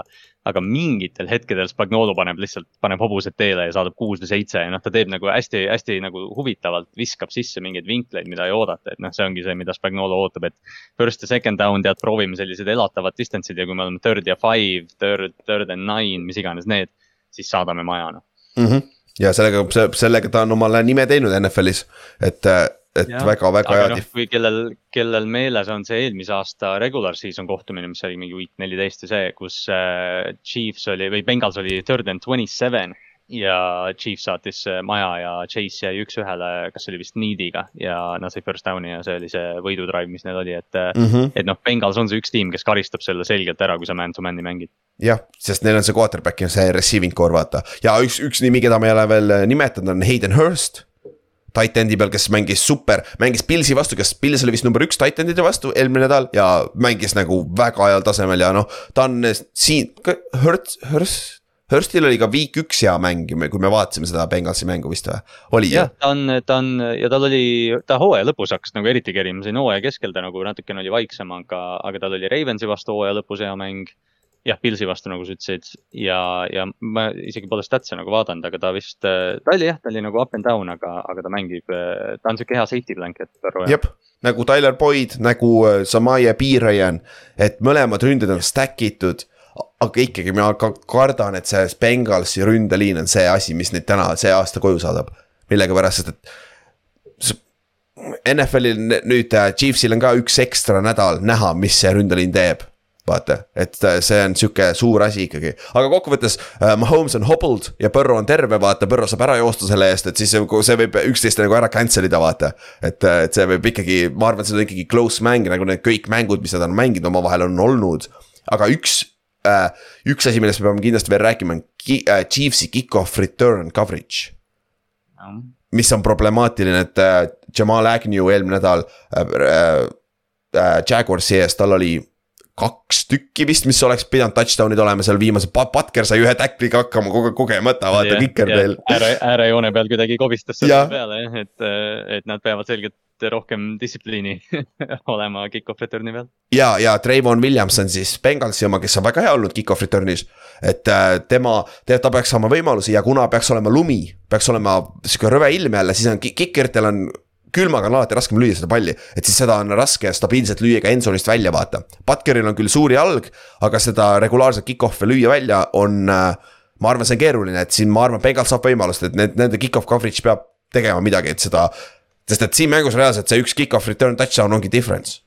Aga mingitel hetkedel Spagnolo paneb lihtsalt, paneb hobused teele ja saadab kuus või seitse ja noh, ta teeb nagu hästi, hästi nagu huvitavalt, viskab sisse mingeid vinkleid, mida ei oodata, et noh, see ongi see, mida Spagnolo ootab, et. First ja second down tead, proovime sellised elatavad distance'id ja kui me oleme third ja five, third, third and nine, mis iganes need, siis saadame maja noh mm. -hmm ja sellega, sellega ta on omale nime teinud NFL-is, et et väga-väga hea no,. kui kellel, kellel meeles on see eelmise aasta regular season kohtumine, mis oli mingi week neliteist ja see, kus äh, Chiefs oli või Bengals oli third and twenty seven ja Chiefs saatis äh, maja ja Chase jäi üks-ühele, kas oli vist Neediga ja nad said first down'i ja see oli see võidudrive, mis neil oli, et mm. -hmm. et noh, Bengals on see üks tiim, kes karistab selle selgelt ära, kui sa man-to-man'i mängid. jah, sest neil on see quarterback ja see receiving core vaata ja üks, üks nimi, keda ma ei ole veel nimetanud, on Hayden Hurst titan'i peal, kes mängis super, mängis Pilsi vastu, kes Pils oli vist number üks titan'ide vastu eelmine nädal ja mängis nagu väga heal tasemel ja noh, ta on siin, Hurts, Hurts. Hurstil oli ka week üks hea mäng, kui me vaatasime seda Bengalsi mängu vist või, oli jah? ta on, ta on ja tal oli, ta hooaja lõpus hakkas nagu eriti kerima, siin hooaja keskel ta nagu natukene oli vaiksem, aga, aga tal oli Ravensi vastu hooaja lõpus hea mäng jah, Pilsi vastu, nagu sa ütlesid ja, ja ma isegi pole statse nagu vaadanud, aga ta vist, ta oli jah, ta oli nagu up and down, aga, aga ta mängib, ta on sihuke hea safety blanket. jep, nagu Tyler Boyd, nagu äh, Samaje Piirajan, et mõlemad ründed on stack itud aga ikkagi ma ka kardan, et see Bengalsi ründeliin on see asi, mis neid täna, see aasta koju saadab. millegipärast, sest et. NFL-il nüüd äh, Chiefsil on ka üks ekstra nädal näha, mis see ründeliin teeb vaata, et äh, see on sihuke suur asi ikkagi, aga kokkuvõttes uh, Mahomes on hobbled ja Põrro on terve, vaata, Põrro saab ära joosta selle eest, et siis see võib üksteist nagu ära cancel ida, vaata. et, äh, et see võib ikkagi, ma arvan, et see on ikkagi close mäng, nagu need kõik mängud, mis nad on mänginud omavahel on olnud. aga üks uh,, üks asi, millest me peame kindlasti veel rääkima, on ki, uh, Chiefsi kick-off return coverage mm. mis on problemaatiline, et uh, Jamal Agnew eelmine nädal uh, uh, Jaguarsi ees, tal oli kaks tükki vist, mis oleks pidanud touchdown'id olema seal viimasel, Patker sai ühe tackliga hakkama koge kogemata, vaata kiker veel. ääre, äärejoone peal kuidagi kobistas selle peale jah, et, et nad peavad selgelt rohkem distsipliini olema kick-off return'i peal. ja, ja Trayvon Williams on siis Bengalsi oma, kes on väga hea olnud kick-off return'is. et äh, tema, ta peaks saama võimalusi ja kuna peaks olema lumi, peaks olema sihuke rõve ilm jälle, siis on kikeritel on külmaga on alati raskem lüüa seda palli, et siis seda on raske stabiilselt lüüa ka endzone'ist välja, vaata. Butkeril on küll suur jalg, aga seda regulaarset kick-off'e lüüa välja on äh,. ma arvan, see on keeruline, et siin ma arvan, Bengals saab võimalust, et need, nende kick-off coverage peab tegema midagi, et seda. sest et siin mängus reaalselt see üks kick-off return touchdown ongi difference.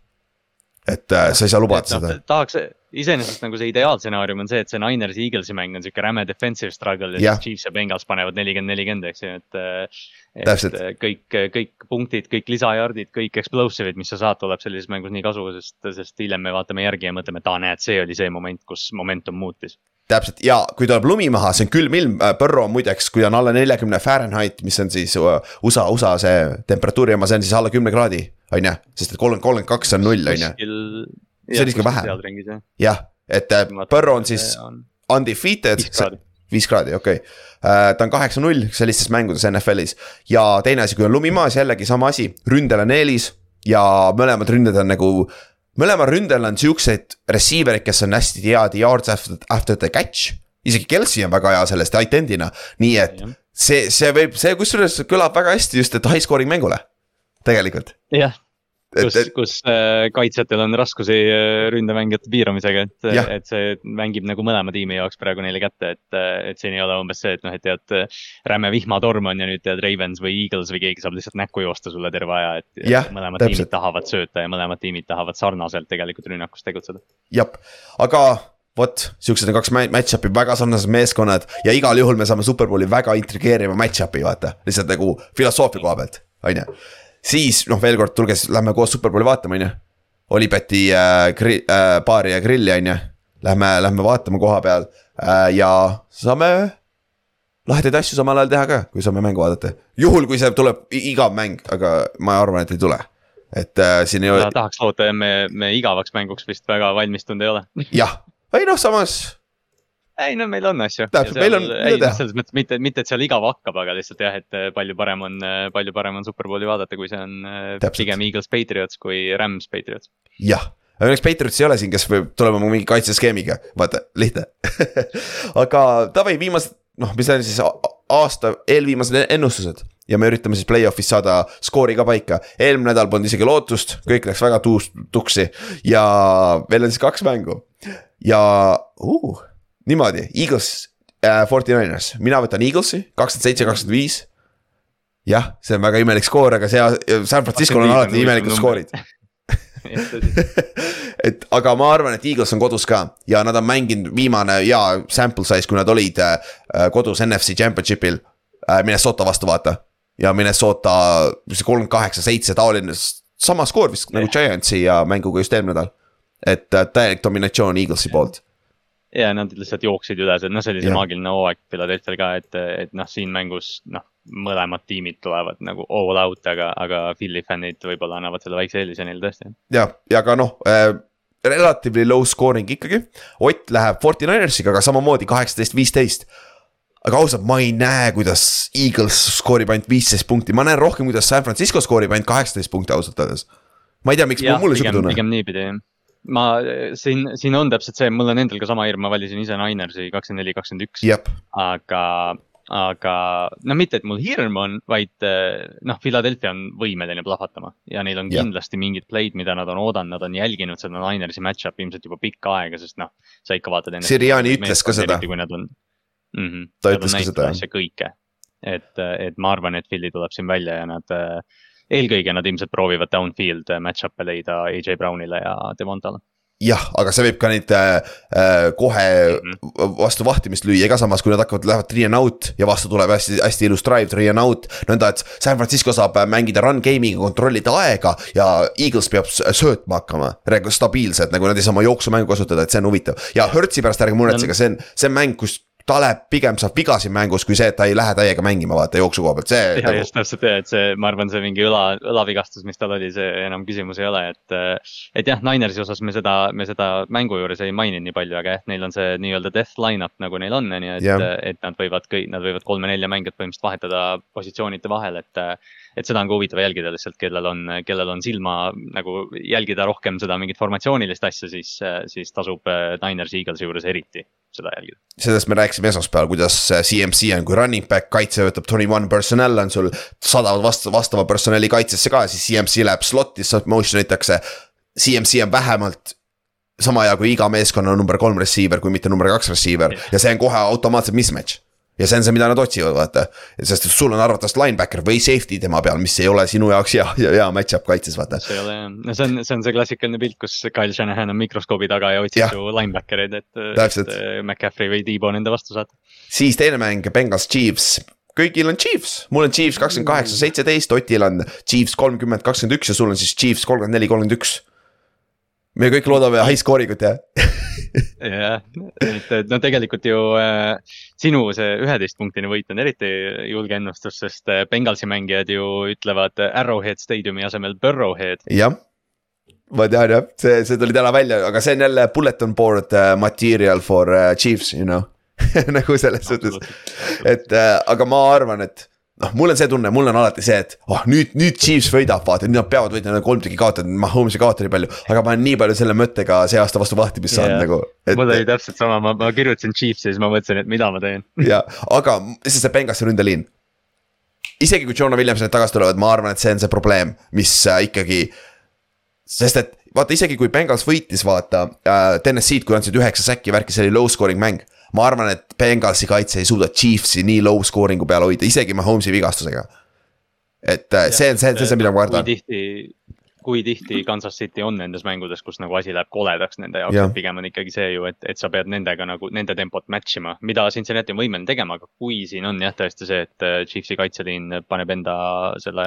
et äh, sa ei saa lubada no, seda. tahaks iseenesest nagu see ideaalstsenaarium on see, et see Niners Eaglesi mäng on sihuke räme defensive struggle ja, ja. siis Chiefs ja Bengals panevad nelikümmend, nelikümmend, eks ju, et. Äh, et kõik, kõik punktid, kõik lisajardid, kõik explosive'id, mis sa saad, tuleb sellises mängus nii kasu, sest, sest hiljem me vaatame järgi ja mõtleme, et aa, näed, see oli see moment, kus momentum muutis. Täpselt. Ja kui tuleb lumi maha, see on külm ilm, Põrro äh, muideks, kui on alla neljakümne Fahrenheit, mis on siis äh, USA, USA see temperatuuri oma, see on siis alla kümne kraadi, on ju, sest et kolmkümmend, kolmkümmend kaks on null, on ju? See on isegi vähe. jah, et Burrow on siis undefeated. Viis kraadi, okei okay.. Äh, ta on kaheksa-null sellistes mängudes NFL-is ja teine asi, kui on lumi maas, jällegi sama asi, ründel on eelis ja mõlemad ründed on nagu mõlemal ründel on siukseid receiver'id, kes on hästi head yards after, after the catch. isegi Kelsey on väga hea sellest tight end'ina, nii et see, see võib, see kusjuures kõlab väga hästi just, et high scoring mängule. tegelikult. jah, kus, kus äh, kaitsjatel on raskusi äh, ründemängijate piiramisega, et, et see mängib nagu mõlema tiimi jaoks praegu neile kätte, et, et siin ei ole umbes see, et noh, et tead. räme vihmatorm on ja nüüd tead Ravens või Eagles või keegi saab lihtsalt näkku joosta sulle terve aja, et ja, mõlemad täpselt. tiimid tahavad sööta ja mõlemad tiimid tahavad sarnaselt tegelikult rünnakus tegutseda. jah, aga vot, siuksed on kaks match-up'i, väga sarnased meeskonnad ja igal juhul me saame Superbowli väga intrigeeriva match-up'i vaata, lihtsalt nagu filosoofia koha pealt, on ju siis noh, veel kord, tulge siis, lähme koos Superbowli vaatama, on ju. Olipeti äh, gri- äh, baari ja grilli, on ju. Lähme, lähme vaatame koha peal äh, ja saame lahedaid asju samal ajal teha ka, kui saame mängu vaadata. juhul, kui see tuleb igav mäng, aga ma arvan, et ei tule. et äh, siin ei ole. tahaks loota, me, me igavaks mänguks vist väga valmistunud ei ole. jah, ei noh, samas ei no meil on asju. täpselt, meil on, teha. selles mõttes mitte, mitte, et seal igav hakkab, aga lihtsalt jah, et äh, palju parem on, äh, palju parem on Superbowli vaadata, kui see on äh, täpselt. pigem Eagles Patriots kui Rams Patriots. jah, õnneks Patriots ei ole siin, kes võib tulema mingi kaitseskeemiga, vaata, lihtne aga davai, viimased, noh, mis on siis aasta eelviimased ennustused ja me üritame siis play-off'is saada skoori ka paika. eelmine nädal polnud isegi lootust, kõik läks väga tuus, tuksi ja meil on siis kaks mängu ja uh, niimoodi, Eagles äh,, Forty Niners, mina võtan Eaglesi, kakskümmend seitse, kakskümmend viis. jah, see on väga imelik skoor, aga see, San Francisco'l on alati imelikud skoorid et aga ma arvan, et Eagles on kodus ka ja nad on mänginud viimane hea sample size, kui nad olid äh, kodus NFC championship'il äh, Minnesota vastu, vaata. ja Minnesota, see kolmkümmend kaheksa, seitse, taoline, sama skoor vist yeah. nagu Giantsi ja mänguga just eelmine nädal. et äh, täielik dominatsioon Eaglesi poolt ja nad lihtsalt jooksid üle, noh, see oli see maagiline hooaeg Philadelphia'l ka, et, et noh, siin mängus noh, mõlemad tiimid tulevad nagu all out, aga, aga Philly fännid võib-olla annavad selle väikse eelise neile tõesti. ja, ja ka noh äh, relatively low scoring ikkagi, Ott läheb Forty Ninersiga, aga samamoodi kaheksateist, viisteist aga ausalt, ma ei näe, kuidas Eagles skoorib ainult viisteist punkti, ma näen rohkem, kuidas San Francisco skoorib ainult kaheksateist punkti ausalt öeldes. ma ei tea, miks mul sihuke tunne. pigem niipidi jah ma siin, siin on täpselt see, mul on endal ka sama hirm, ma valisin ise Ninersi kakskümmend neli, kakskümmend üks. aga, aga no mitte, et mul hirm on, vaid noh, Philadelphia on võimeline plahvatama ja neil on kindlasti mingid play'd, mida nad on oodanud, nad on jälginud seda Ninersi match-up'i ilmselt juba pikka aega, sest noh, sa ikka vaatad. Siriani ütles ka seda. kui nad on mm. -hmm, ta ütles ka seda. kõike, et, et ma arvan, et Philly tuleb siin välja ja nad eelkõige nad ilmselt proovivad downfield match-up'e leida AJ Brownile ja Demontale jah, aga see võib ka neid äh, äh kohe mhm. vastu vahtimist lüüa, ega samas, kui nad hakkavad, lähevad three and out ja vastu tuleb hästi, hästi ilus drive, three and out. nõnda, et San Francisco saab äh, mängida run game'iga, kontrollida aega ja Eagles peab söötma hakkama. stabiilselt, nagu nad ei saa oma jooksumängu kasutada, et see on huvitav ja Hertzi pärast ärge muretsege, see on, see on mäng, kus Talep pigem saab vigasid mängus, kui see, et ta ei lähe täiega mängima, vaata jooksu koha pealt, see. ja nagu... just täpselt ja, et see, ma arvan, see mingi õla, õlavigastus, mis tal oli, see enam küsimus ei ole, et. et jah, Ninersi osas me seda, me seda mängu juures ei maininud nii palju, aga jah, neil on see nii-öelda death line-up nagu neil on, on ju, et et nad võivad kõik, nad võivad kolme-nelja mängijat põhimõtteliselt vahetada positsioonide vahel, et et seda on ka huvitav jälgida lihtsalt, kellel on, kellel on silma nagu jälgida rohkem seda mingit formatsioonilist asja, siis, siis tasub äh, Ninersi Eaglesi juures eriti seda jälgida. sellest me rääkisime esmaspäeval, kuidas CMC on kui running back, kaitse võtab twenty one personnel on sul, sadavad vastu, vastava personali kaitsesse ka, siis CMC läheb slot'i, motion itakse. CMC on vähemalt sama hea kui iga meeskonna number kolm receiver, kui mitte number kaks receiver ja see on kohe automaatselt mismatch ja see on see, mida nad otsivad, vaata. sest sul on arvatavasti linebacker või safety tema peal, mis ei ole sinu jaoks hea, hea match-up kaitses, vaata. see ei ole jah, no see on, see on see klassikaline pilt, kus Kyle Shanahan on mikroskoobi taga ja otsib su linebacker eid, et, et McCaffrey või T-Bone enda vastu saata. siis teine mäng, Bengals Chiefs. Kõigil on Chiefs, mul on Chiefs kakskümmend kaheksa, seitseteist, Otil on Chiefs kolmkümmend, kakskümmend üks ja sul on siis Chiefs kolmkümmend neli, kolmkümmend üks. Me kõik loodame high scoring ut jah jah, et no tegelikult ju äh, sinu see üheteistpunktine võit on eriti julge ennustus, sest äh, Bengalsi mängijad ju ütlevad Arrowhead Stadiumi asemel Burrowhead. jah, ma tean jah, see, see tuli täna välja, aga see on jälle bulletin board uh, material for uh, chiefs, you know. Nagu selles suhtes, et uh, aga ma arvan, et noh, mul on see tunne, mul on alati see, et oh nüüd, nüüd Chiefs võidab, vaata, nüüd nad peavad võitma, nad kolm tükki kaotanud, Mahomes ei kaota nii palju. aga ma olen nii palju selle mõttega see aasta vastu vahtimist saanud yeah. nagu et.... mul oli täpselt sama, ma, ma kirjutasin Chiefs ja siis ma mõtlesin, et mida ma teen. ja, aga lihtsalt see Benghazi ründeliin. isegi kui Jonah Williamsonid tagasi tulevad, ma arvan, et see on see probleem, mis äh, ikkagi. sest et vaata, isegi kui Bengals võitis, vaata äh, TNS-id, kui andsid üheksa säkki värki, see oli low scoring mäng ma arvan, et Bengalsi kaitse ei suuda Chiefsi nii low scoring'u peal hoida, isegi Mahomes'i vigastusega. et äh, ja, see on see, see on see, mida ma kardan. tihti, kui tihti Kansas City on nendes mängudes, kus nagu asi läheb koledaks nende jaoks ja., et pigem on ikkagi see ju, et, et sa pead nendega nagu nende tempot match ima, mida Cincinnati on võimeline tegema, aga kui siin on jah, tõesti see, et äh, Chiefsi kaitseliin paneb enda selle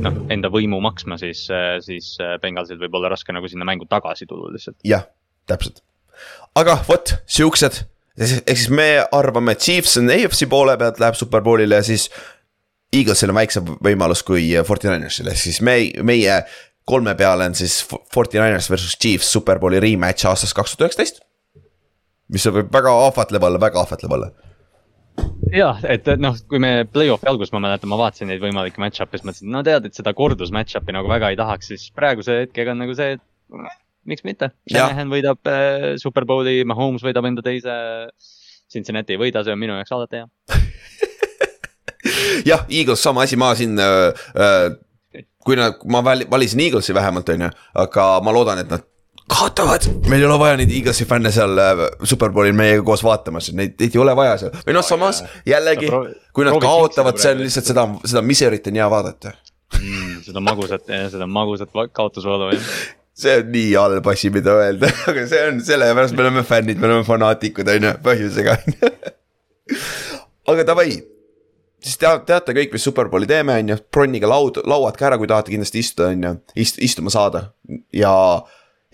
noh, enda võimu maksma, siis, äh, siis Bengalsil võib olla raske nagu sinna mängu tagasi tulla lihtsalt. jah, täpselt, aga vot siuksed ehk siis me arvame, et Chiefs on AFC poole pealt, läheb superbowlile ja siis. Eaglesil on väiksem võimalus kui Forty Ninersil, ehk siis me, meie kolme peale on siis Forty Niners versus Chiefs superbowli rematch aastast kaks tuhat üheksateist. mis võib väga ahvatlev olla, väga ahvatlev olla jah, et noh, kui me play-off'i alguses, ma mäletan, ma vaatasin neid võimalikke match-up'e, siis mõtlesin, no tead, et seda kordus match-up'i nagu väga ei tahaks, siis praeguse hetkega on nagu see, et miks mitte. Shanahan võidab äh, Superbowli, Mahomes võidab enda teise. Cincinnati ei võida, see on minu jaoks alati hea jah, Eagles sama asi, ma siin äh, äh,. kui nad, ma valisin Eaglesi vähemalt, on ju, aga ma loodan, et nad kaotavad, meil ei ole vaja neid Eaglesi fänne seal äh, Superbowlil meiega koos vaatamas, neid, neid ei ole vaja seal või noh, samas jällegi, kui nad kaotavad, see on lihtsalt seda, seda miserit on hea vaadata mm,. seda magusat, seda magusat kaotusvalu jah see on nii halb asi, mida öelda, aga see on sellepärast me oleme fännid, me oleme fanaatikud, on ju, põhjusega on ju. aga davai, siis te, teate kõik, mis Superbowli teeme, on ju, bronniga laud, lauad ka ära, kui tahate kindlasti istuda, on ju, ist-, istuma saada. ja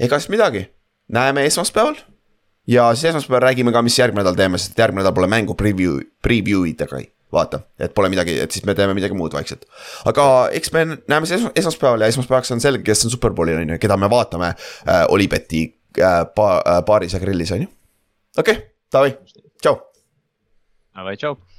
ega siis midagi, näeme esmaspäeval. ja siis esmaspäeval räägime ka, mis järgmine nädal teeme, sest järgmine nädal pole mängu preview, preview ida ka vaata, et pole midagi, et siis me teeme midagi muud vaikselt. aga eks me näeme siis esmaspäeval ja esmaspäevaks on selge, kes on superbowlil on ju, keda me vaatame äh, Olibeti äh, ba, äh, baaris ja grillis on ju. okei okay,, davai, tšau. Davai, tšau